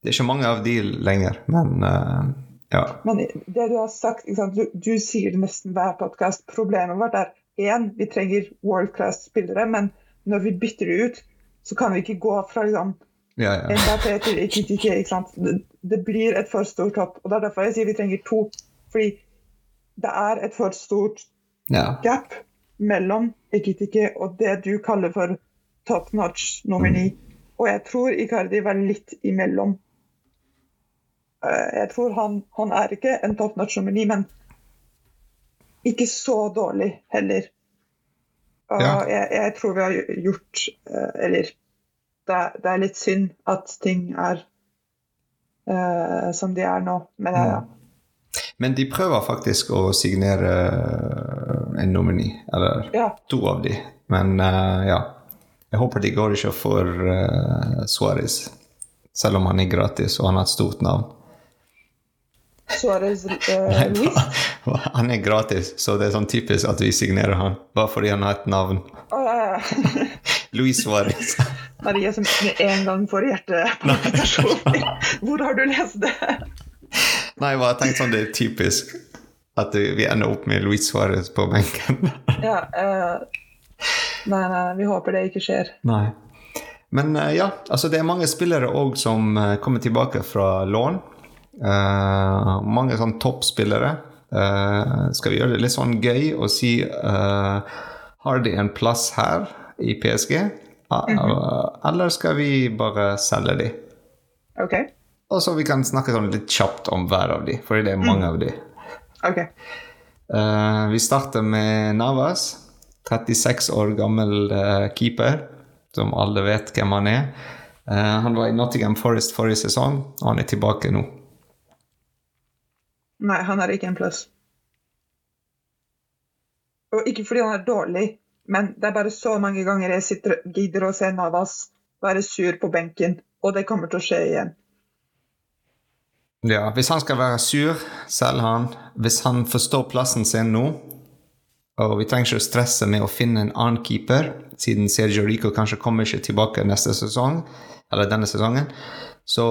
Det er ikke mange av de lenger, men uh, ja. Men det du har sagt, du, du, sier det nesten hver podkast. Problemet vårt er én, vi trenger world class-spillere, men når vi bytter det ut, så kan vi ikke gå fra liksom, ja, ja. Mbappé til IKTK. Det, det blir et for stort hopp. og Det er derfor jeg sier vi trenger to. Fordi det er et for stort ja. gap mellom Ekitike og det du kaller for top notch nummer ni. Mm. Og jeg tror Icardi var litt imellom. Eh, jeg tror han, han er ikke en top notch nummer ni, men ikke så dårlig heller. Og ja. jeg, jeg, tror vi har gjort eh, Eller det, det, er litt synd at ting er uh, som de er nå. Men ja. Men de prøver faktisk å signere eh, en nomini, eller ja. to av de. Men uh, ja. Jeg håper de går ikke for uh, Suarez, selv om han er gratis og han har et stort navn. Suarez uh? Han er gratis, så det er sånn typisk at vi signerer han bare fordi han har et navn. Oh, ja, ja. Luis Suarez. Maria som med en gang får hjertepalpitasjoner. Hvor har du lest det? Nei, jeg bare tenkte sånn det er typisk at vi ender opp med Luis Suárez på benken. ja, uh, Nei, nei, vi håper det ikke skjer. Nei. Men uh, ja, altså det er mange spillere òg som uh, kommer tilbake fra lån. Mange sånn toppspillere. skal vi gjøre det litt sånn gøy og si Har de en plass her i PSG? Mm -hmm. Eller skal vi bare selge de? Ok. Og så vi kan snakke sånn litt kjapt om hver av de, for det er mange mm. av de. Ok. vi starter med Navas. 36 år gammel keeper som alle vet hvem han er. Uh, han var i Nottingham Forest forrige sesong, og han er tilbake nå. Nei, han er ikke en pluss. Og ikke fordi han er dårlig, men det er bare så mange ganger jeg sitter, gidder å se Navas være sur på benken, og det kommer til å skje igjen. Ja, hvis han skal være sur, selv han. Hvis han forstår plassen sin nå, og vi trenger ikke å stresse med å finne en annen keeper, siden Sergio Rico kanskje kommer ikke tilbake neste sesong, eller denne sesongen. Så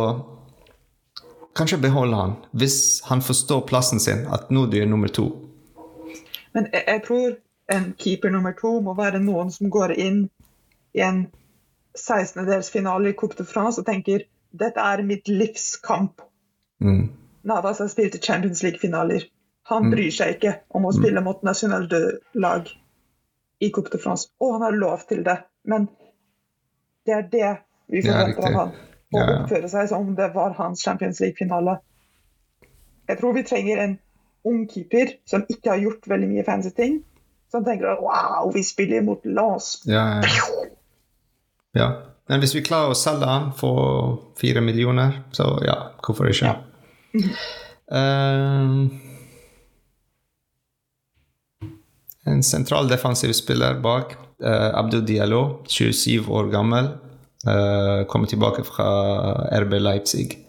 kanskje beholde han, hvis han forstår plassen sin, at nå du er nummer to. Men jeg, jeg tror en keeper nummer to må være noen som går inn i en 16-delsfinale i Coupe de France og tenker dette er mitt livskamp. Mm. Navas har spilt i Champions League-finaler. Han mm. bryr seg ikke om å mm. spille mot nasjonalt lag i Coupe de France. Og han har lov til det. Men det er det vi forventer av han. Å ja. oppføre seg som om det var hans Champions League-finale. Jeg tror vi trenger en ung keeper som ikke har gjort veldig mye fancy ting. Som tenker at wow, vi spiller mot Lance. Ja, ja. ja. Men hvis vi klarer å selge han for fire millioner, så ja, hvorfor ikke? Ja. uh, En sentral defensiv spiller bak. Uh, Abdou Diallo, 27 år gammel. Uh, kommer tilbake fra RB Leipzig.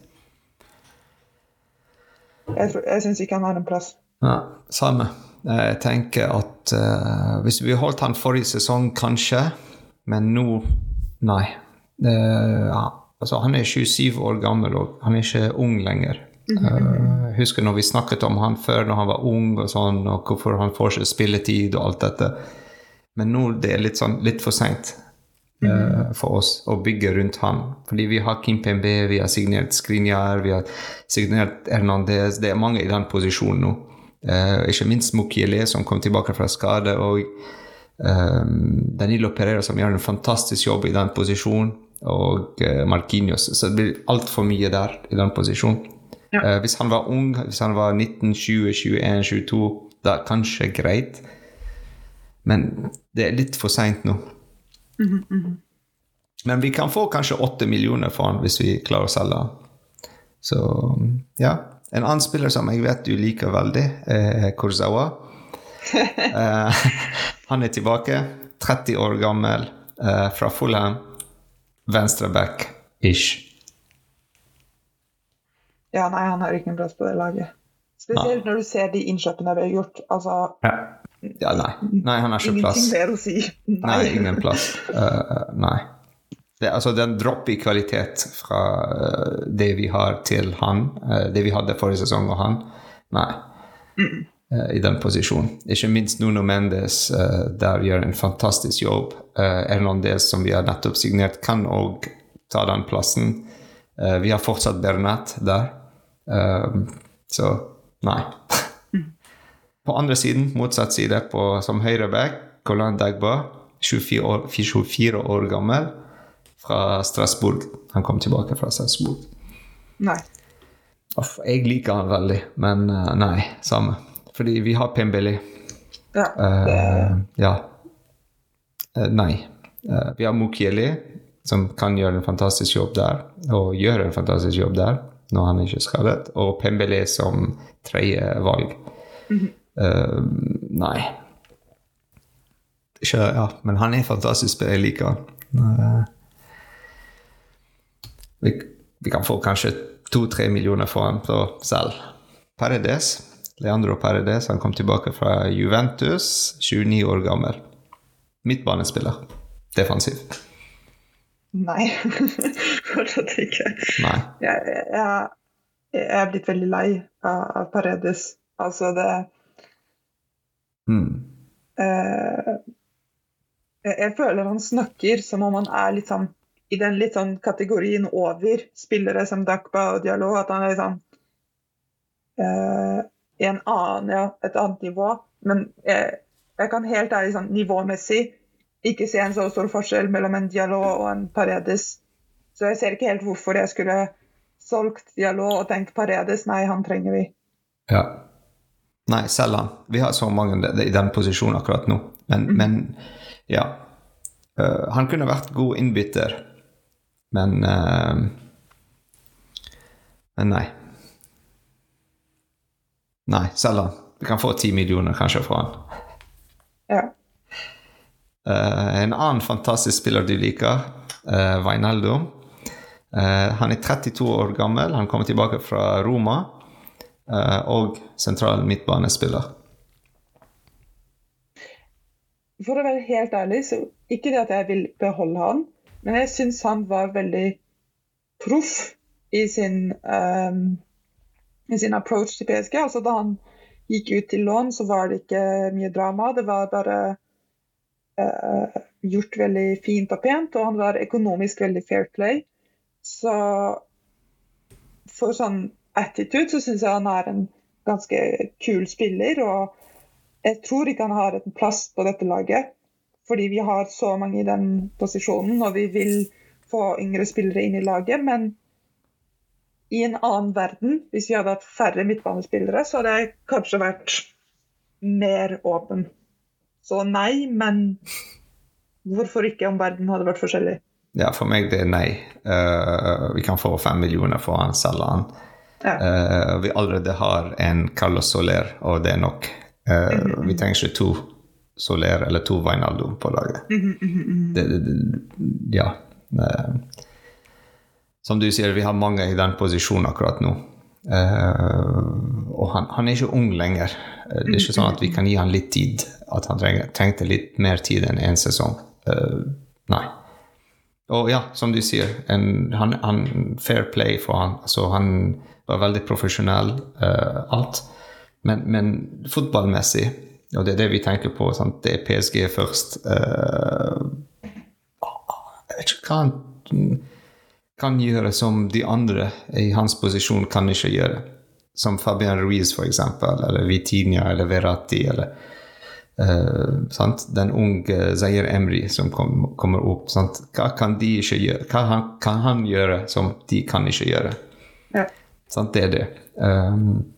Jeg, tror, jeg syns ikke han har en plass. Ja, samme. Jeg tenker at uh, hvis vi holdt han forrige sesong, kanskje, men nå nei. Ja. altså, han er 27 år gammel, og han er ikke ung lenger. Uh, husker når vi snakket om han før når han var ung, og sånn, og hvorfor han får ikke spilletid og alt dette. Men nå det er litt, sånn, litt for seint uh, mm. for oss å bygge rundt han. Fordi vi har Kim Pembe, vi har signert Skrinjar, vi har signert Hernandez. Det er mange i den posisjonen nå. Uh, ikke minst Mukiele, som kom tilbake fra skade. og Danilo Pereira, som gjør en fantastisk jobb i den posisjonen. Og Marquinhos. Så det blir altfor mye der i den posisjonen. Ja. Uh, hvis han var ung, hvis han var 19, 20, 21, 22, da kanskje greit. Men det er litt for seint nå. Mm -hmm, mm -hmm. Men vi kan få kanskje åtte millioner for han hvis vi klarer å selge han. Så ja. En annen spiller som jeg vet du liker veldig, er Kurzawa. uh, han er tilbake. 30 år gammel, uh, fra Fulham. Venstreback-ish. Ja, nei, han har ikke en plass på det laget. Spesielt nei. når du ser de innkjøpene vi har gjort. Altså ja. ja nei. nei. han har ikke plass. Ingenting mer å si. Nei, nei ingen plass. Uh, nei. Det, altså, den dropp i kvalitet fra uh, det vi har til han, uh, det vi hadde forrige sesong og han, nei. Mm. I den posisjonen. Ikke minst Nuno Mendes der gjør en fantastisk jobb. Hernandez, som vi har nettopp signert, kan òg ta den plassen. vi har fortsatt Bernat der. Så nei. på andre siden, motsatt side, på, som høyreback, Colin Dagba, 24 år, 24 år gammel, fra Strasbourg. Han kom tilbake fra Strasbourg. Nei. Off, jeg liker han veldig, men nei, samme. Fordi vi har Pembeli. Ja. Uh, ja. Uh, nei. vi har Mukieli, som kan gjøre en fantastisk jobb der, og gjør en fantastisk jobb der når han er ikke er skadet, og Pembele som tredje valg. Mm -hmm. uh, nei. Ikke, ja, men han er fantastisk. Jeg liker han. Uh, vi, vi, kan få kanskje to-tre millioner for på selv. Paredes. Leandro Paredes han kom tilbake fra Juventus, 29 år gammel. Midtbanespiller. Defensiv. Nei, fortsatt ikke. Nei. Jeg, jeg, jeg, er blitt veldig lei av Paredes. Altså, det mm. eh, jeg, føler han snakker som om han er litt sånn i den litt sånn kategorien over spillere som Dakba og Diallo. At han er litt sånn eh, i en annen, ja, et annet nivå. Men jeg, jeg kan helt ærlig sånn nivåmessig ikke se en så stor forskjell mellom en dialog og en Paredes. Så jeg ser ikke helt hvorfor jeg skulle solgt dialog og tenkt Paredes. Nei, han trenger vi. Ja. Nei, selv han. Vi har så mange i den posisjonen akkurat nå. Men, mm. men ja. Uh, han kunne vært god innbytter, men uh, Men nei. Nei, selg han. Du kan få ti millioner kanskje fra han. Ja. Uh, en annen fantastisk spiller du liker, uh, Vainaldo. Uh, han er 32 år gammel, han kommer tilbake fra Roma. og sentral midtbanespiller. For å være helt ærlig, så ikke det at jeg vil beholde han, men jeg syns han var veldig proff i sin, um, i sin approach til PSG. Altså Da han gikk ut til lån, så var det ikke mye drama. Det var bare uh, gjort veldig fint og pent, og han var økonomisk veldig fair play. Så for sånn attitude så syns jeg han er en ganske kul spiller. Og jeg tror ikke han har en plass på dette laget. Fordi vi har så mange i den posisjonen, og vi vil få yngre spillere inn i laget. Men i en annen verden, hvis vi hadde hatt færre midtbanespillere, så hadde jeg kanskje vært mer åpen. Så nei, men hvorfor ikke om verden hadde vært forskjellig? Ja, for meg det er nei. Uh, vi kan få fem millioner for han, selge han. Ja. Uh, vi allerede har en Carlos Soler, og det er nok. Uh, mm -hmm. Vi trenger ikke to Soler eller to Vainaldo på laget. Mm -hmm. det, det, det, ja. Som du sier, vi har mange i den posisjonen akkurat nå. og han, han, er ikke ung lenger. Det er ikke sånn at vi kan gi han litt tid. At han trengte, litt mer tid enn én en sesong. Uh, nei. Og ja, som du sier, en, han, han, fair play for han. Altså, han var veldig profesjonell, uh, alt. Men, men, fotballmessig, og det er det vi tenker på, sant? det er PSG først uh, Jeg vet ikke hva han kan gjøre som de andre i hans posisjon kan ikke gjøre som Fabian Ruiz, for eksempel, eller Vitinha eller Verratti. eller uh, Den unge Zayer Emry som kom, kommer opp. Sant? Hva kan de ikke gjøre? Hva han, kan han gjøre som de kan ikke gjøre? Ja. Sant? Det er det. Um,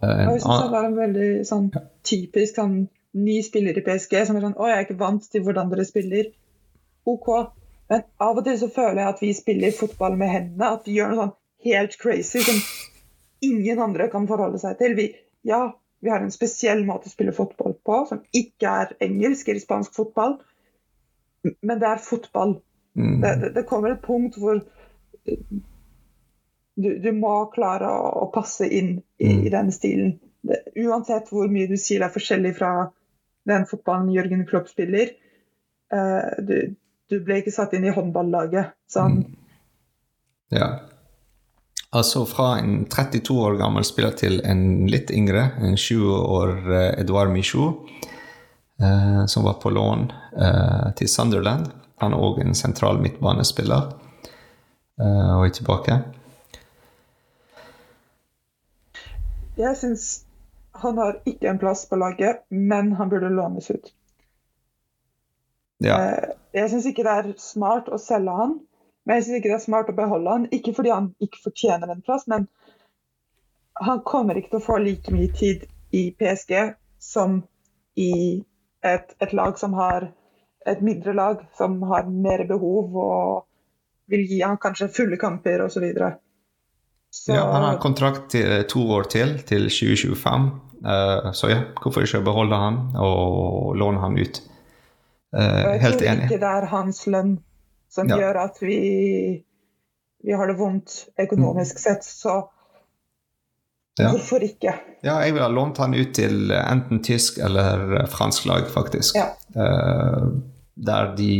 jeg synes det var en veldig sånn, typisk sånn, ny spiller i PSG som er sånn Å, jeg er ikke vant til hvordan dere spiller. OK. Men av og til så føler jeg at vi spiller fotball med hendene. At vi gjør noe sånn helt crazy. Som ingen andre kan forholde seg til. Vi, ja, vi har en spesiell måte å spille fotball på, som ikke er engelsk eller spansk fotball, men det er fotball. Mm. Det, det, det, kommer et punkt hvor du, du må klare å, å, passe inn i, mm. i den stilen. Det, uansett hvor mye du sier er forskjellig fra den fotballen Jørgen Klopp spiller. Uh, du, du, ble ikke satt inn i håndballaget. Sånn. Mm. Ja. Altså fra en 32 år gammel spiller til en litt yngre, en 20 år uh, Edouard Michaud, eh, som var på lån eh, til Sunderland. Han er òg en sentral midtbanespiller og er tilbake. Jeg syns han har ikke en plass på laget, men han burde lånes ut. Ja. Jeg syns ikke det er smart å selge han. Men jeg syns ikke det er smart å beholde han. Ikke fordi han ikke fortjener en plass, men han kommer ikke til å få like mye tid i PSG som i et, et lag som har et mindre lag, som har mer behov og vil gi han kanskje fulle kamper osv. Så... Ja, han har kontrakt til eh, to år til, til 2025. Uh, eh, så ja, hvorfor ikke beholde han og låne han ut? Uh, helt enig. Jeg tror ikke det er hans lønn som ja. gjør at vi, vi, har det vondt økonomisk mm. sett. Så ja. hvorfor ikke? Ja, jeg ville ha lånt han ut til enten tysk eller fransk lag, faktisk. Ja. Uh, der de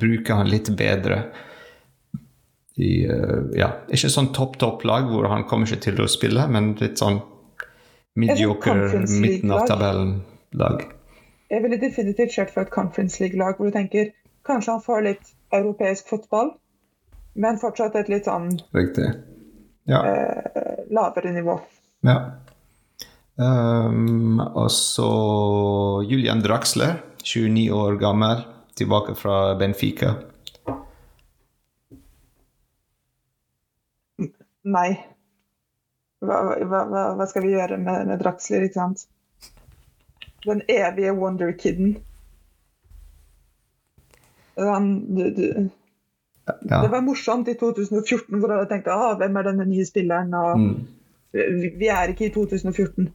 bruker han litt bedre. I, uh, ja, ikke sånn topp-topp-lag hvor han kommer ikke til å spille, men litt sånn mediocre midten av tabellen-lag. Jeg ville definitivt kjørt for et Conference League-lag hvor du tenker kanskje han får litt europeisk fotball, men fortsatt et litt sånn Riktig. Ja. eh, lavere nivå. ja. Um, og så Julian Draxler, 29 år gammel, tilbake fra Benfica. Nei. Hva, hva, hva, skal vi gjøre med, med Draxler, ikke sant? Den evige wonder-kiden. Ja. Det var morsomt i 2014 hvor alle tenkte ah, hvem er denne nye spilleren? Og Mm. vi, vi er ikke i 2014.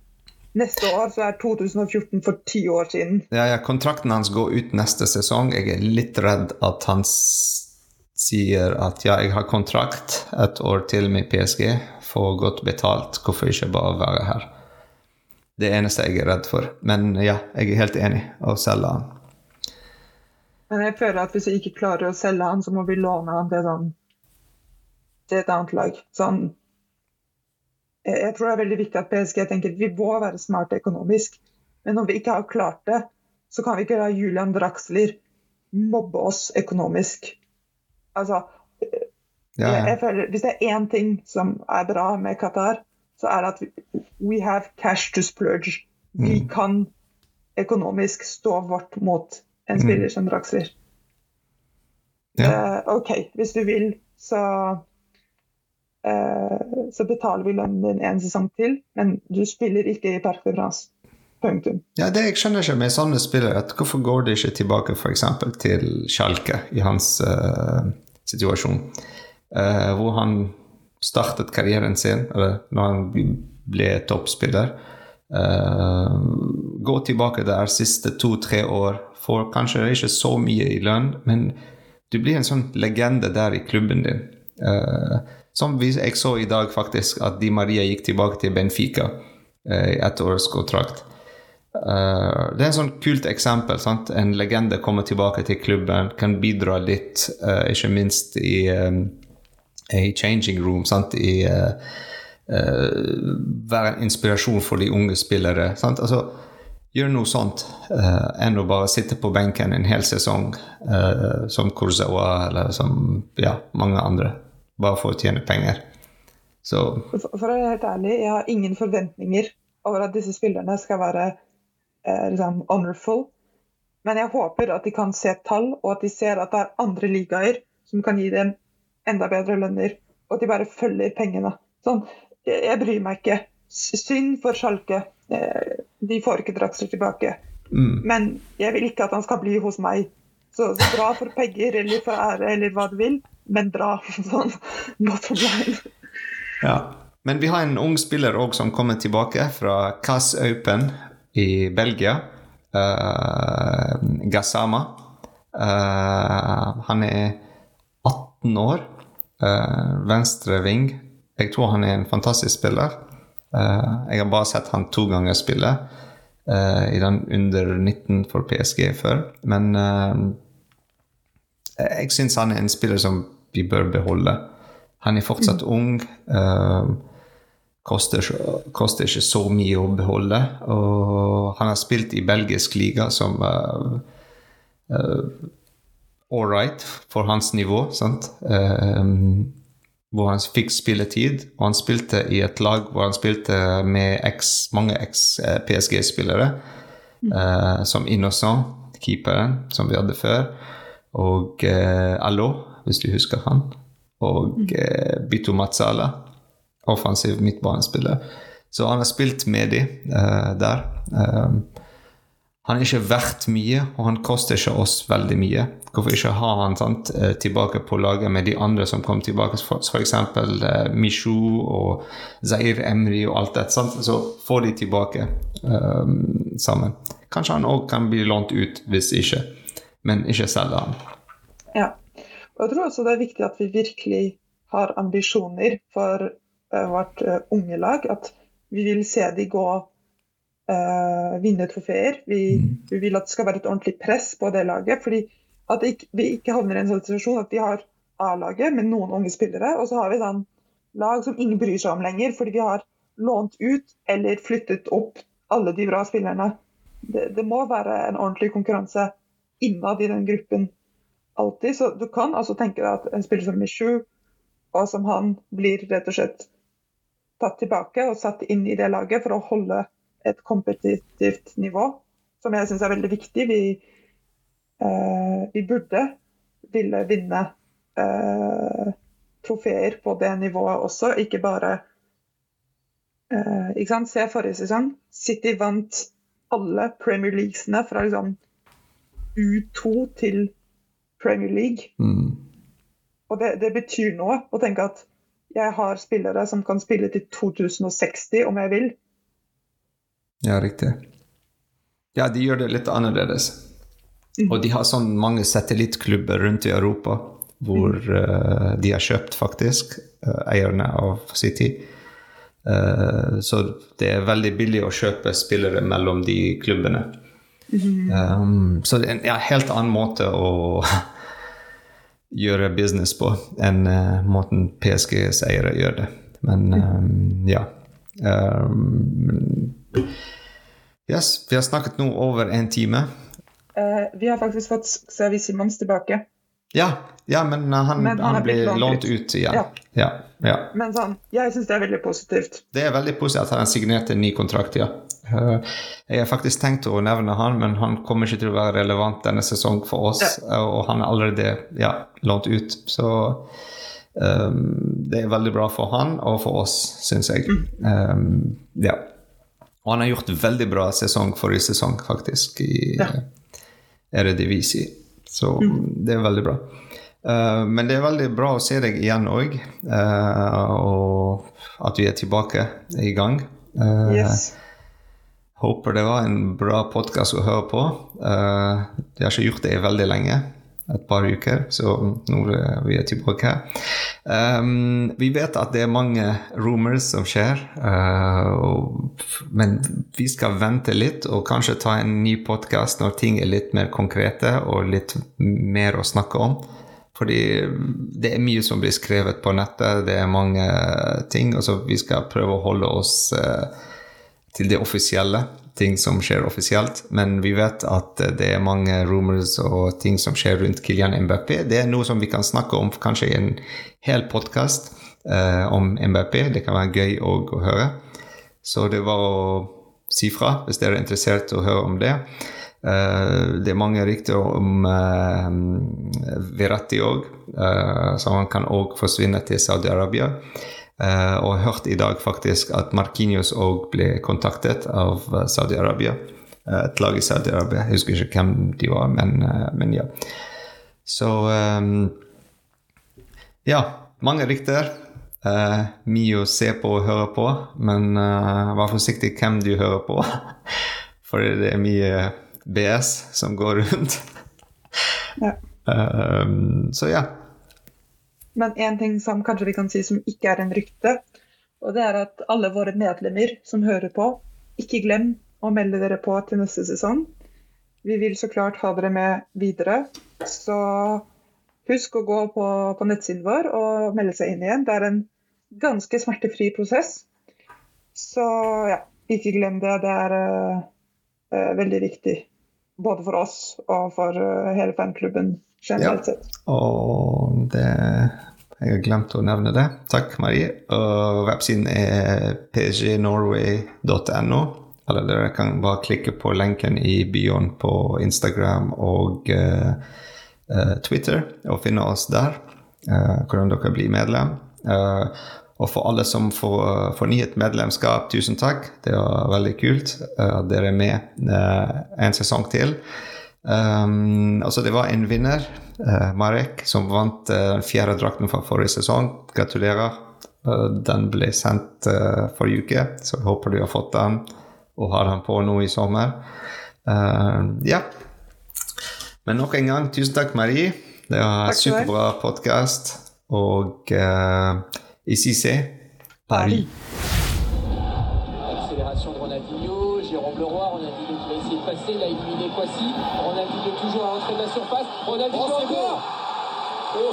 Neste år så er 2014 for ti år siden. Ja, ja, kontrakten hans går ut neste sesong. Jeg er litt redd at han sier at ja, jeg har kontrakt et år til med PSG, får godt betalt, hvorfor ikke bare være her? Det eneste jeg er redd for. Men ja, jeg er helt enig å selge han. Men jeg føler at hvis vi ikke klarer å selge han, så må vi låne han til, sånn, til et annet lag. Sånn, jeg, jeg tror det er veldig viktig at PSG tenker vi må være smarte økonomisk. Men når vi ikke har klart det, så kan vi ikke la Julian Draxler mobbe oss økonomisk. Altså, Ja, jeg, ja. jeg føler, Hvis det er én ting som er bra med Qatar, så er det at we have cash to splurge. Vi Mm. kan økonomisk stå vårt mot en Mm. spiller som Draxler. ja. Uh, OK, hvis du vil, så uh, så betaler vi lønnen din en sesong til, men du spiller ikke i Parc de France. Punktum. ja det jeg skjønner ikke med sånne spillere, at hvorfor går de ikke tilbake f.eks. til Schalke i hans uh, situasjon, Eh, hvor han startet karrieren sin, eller når han ble toppspiller. Eh, gå tilbake der siste to-tre år, får kanskje ikke så mye i lønn, men du blir en sånn legende der i klubben din. Eh, som jeg så i dag, faktisk, at Di Maria gikk tilbake til Benfica eh, i ett års kontrakt. Eh, det er en sånn kult eksempel. Sant? En legende kommer tilbake til klubben, kan bidra litt, uh, ikke minst i, eh, i changing room. Sant? I uh, uh, være en inspirasjon for de unge spillere. Sant? Altså, gjør noe sånt uh, enn å bare sitte på benken en hel sesong uh, som Kurzawa eller som ja, mange andre, bare for å tjene penger. Så For, å være helt ærlig, jeg har ingen forventninger over at disse spillerne skal være eh, liksom honorful. Men jeg håper at de kan se tall, og at de ser at det er andre ligaer som kan gi dem enda bedre lønner, og at de bare følger pengene. Sånn, jeg, bryr meg ikke. Synd for Schalke. Eh, de får ikke Draxler tilbake. mm, Men jeg vil ikke at han skal bli hos meg. Så, så dra for penger eller for ære eller hva du vil, men dra. Sånn, bottom line. Ja. Men vi har en ung spiller òg som kommer tilbake fra Cass Open i Belgia. Uh, Gassama. Uh, han er 18 år. Uh, venstre ving. Jeg tror han er en fantastisk spiller. Eh, jeg har bare sett han to ganger spille eh, i den under 19 for PSG før. Men eh, jeg syns han er en spiller som vi bør beholde. Han er fortsatt ung. eh, koster, koster ikke så mye å beholde. Og han har spilt i belgisk liga som uh, all right for hans nivå. sant? Um, hvor han fikk spilletid, og han spilte i et lag hvor han spilte med ex, mange eks-PSG-spillere. eh, som Innocent, keeperen, som vi hadde før. Og uh, Allo, hvis du husker han. Og uh, Bito Matsala, offensiv midtbanespiller. Så han har spilt med de uh, der. Um, han er ikke verdt mye, og han koster ikke oss veldig mye. Hvorfor ikke ha han sant, eh, tilbake på laget med de andre som kom tilbake, f.eks. Uh, Mishu og Zair Emri og alt det. Sant? Så få de tilbake um, sammen. Kanskje han òg kan bli lånt ut, hvis ikke. Men ikke selge han. Ja. Og jeg tror også det er viktig at vi virkelig har ambisjoner for uh, vårt uh, unge lag. At vi vil se de gå eh, vinne trofeer. Vi, vi vil at det skal være et ordentlig press på det laget. fordi at ikke, vi ikke havner i en sånn situasjon at vi har A-laget med noen unge spillere, og så har vi sånn lag som ingen bryr seg om lenger, fordi vi har lånt ut eller flyttet opp alle de bra spillerne. det, det, må være en ordentlig konkurranse innad i den gruppen alltid. Så du kan altså tenke deg at en spiller som Michu og som han blir rett og slett tatt tilbake og satt inn i det laget for å holde et kompetitivt nivå, som jeg syns er veldig viktig. Vi, eh, vi burde ville vinne eh, trofeer på det nivået også, ikke bare eh, ikke sant? Se forrige sesong. City vant alle Premier Leaguesene fra liksom U2 til Premier League. Mm. Og det, det, betyr noe å tenke at jeg har spillere som kan spille til 2060 om jeg vil. Ja, riktig. Ja, de gjør det litt annerledes. Mm. Og de har sånn mange satellittklubber rundt i Europa hvor mm. uh, de har kjøpt, faktisk, uh, eierne av City. Uh, så det er veldig billig å kjøpe spillere mellom de klubbene. Mm. Um, så det er en ja, helt annen måte å gjøre business på enn måten PSGs eiere gjør det. Men um, ja. Um, yes, vi har snakket nå over en time. Uh, vi har faktisk fått Xavi Simons tilbake. Ja, ja men han, men han, han blir lånt ut, igjen. Ja. Ja, ja. Men sånn, jeg syns det er veldig positivt. Det er veldig positivt at han signerte en ny kontrakt, ja. Eh, jeg har faktisk tenkt å nevne han, men han kommer ikke til å være relevant denne sesongen for oss. Og han er allerede ja, lånt ut. Så um, det er veldig bra for han og for oss, syns jeg. Mm. Um, ja. Og han har gjort veldig bra sesong forrige sesong, faktisk, i ja. Eredivisie. Så mm. det er veldig bra. Uh, men det er veldig bra å se deg igjen òg, uh, eh, og at vi er tilbake i gang. Uh, yes. Håper det var en bra podkast å høre på. jeg har ikke gjort det i veldig lenge, et par uker, så nå er vi tilbake. Um, vi vet at det er mange rumors som skjer, og, men vi skal vente litt og kanskje ta en ny podkast når ting er litt mer konkrete og litt mer å snakke om. Fordi det er mye som blir skrevet på nettet, det er mange ting. Og så vi skal prøve å holde oss uh, til det offisielle, ting som skjer offisielt. Men vi vet at det er mange rumors og ting som skjer rundt Kilian MBP. Det er noe som vi kan snakke om kanskje i en hel podkast eh, om MBP. Det kan være gøy å høre. Så det var å si fra hvis dere er interessert i å høre om det. Eh, det er mange rykter om eh, Veratti òg, eh, så han kan òg forsvinne til Saudi-Arabia. Uh, og jeg hørte i dag faktisk at Markinios òg ble kontaktet av Saudi-Arabia. et lag i Saudi-Arabia. Jeg husker ikke hvem de var, men, men ja. Så um, Ja, mange rykter. mye å se på og høre på, men vær forsiktig hvem du hører på. For det er mye BS som går rundt. ja. Um, så ja. Men én ting som kanskje vi kan si som ikke er en rykte, og det er at alle våre medlemmer som hører på, ikke glem å melde dere på til neste sesong. Vi vil så klart ha dere med videre. Så husk å gå på, på nettsiden vår og melde seg inn igjen. Det er en ganske smertefri prosess. Så ja, ikke glem det. Det er uh, veldig viktig både for oss og for uh, hele fanklubben generelt sett. Ja, og det jeg har glemt å nevne det. Takk, Marie. Og websiden er pgnorway.no. Eller dere kan bare klikke på lenken i bioen på Instagram og uh, uh, Twitter og finne oss der. Uh, hvordan dere blir medlem. Og for alle som får, fornyet medlemskap, tusen takk. Det var veldig kult at dere er med en sesong til. Um, altså det var en vinner, uh, Marek, som vant uh, den fjerde drakten fra forrige sesong. Gratulerer. den ble sendt forrige uke, så jeg håper du har fått den og har den på nå i sommer. ja. Men nok en gang, tusen takk, Marie. Det var en superbra podkast. Og i c'est Paris. Accélération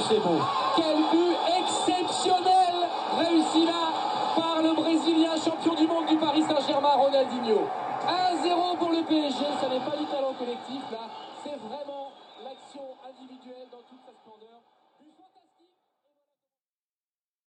Quel but exceptionnel réussi là par le Brésilien champion du monde du Paris Saint-Germain, Ronaldinho 1-0 pour le PSG, ça n'est pas du talent collectif là.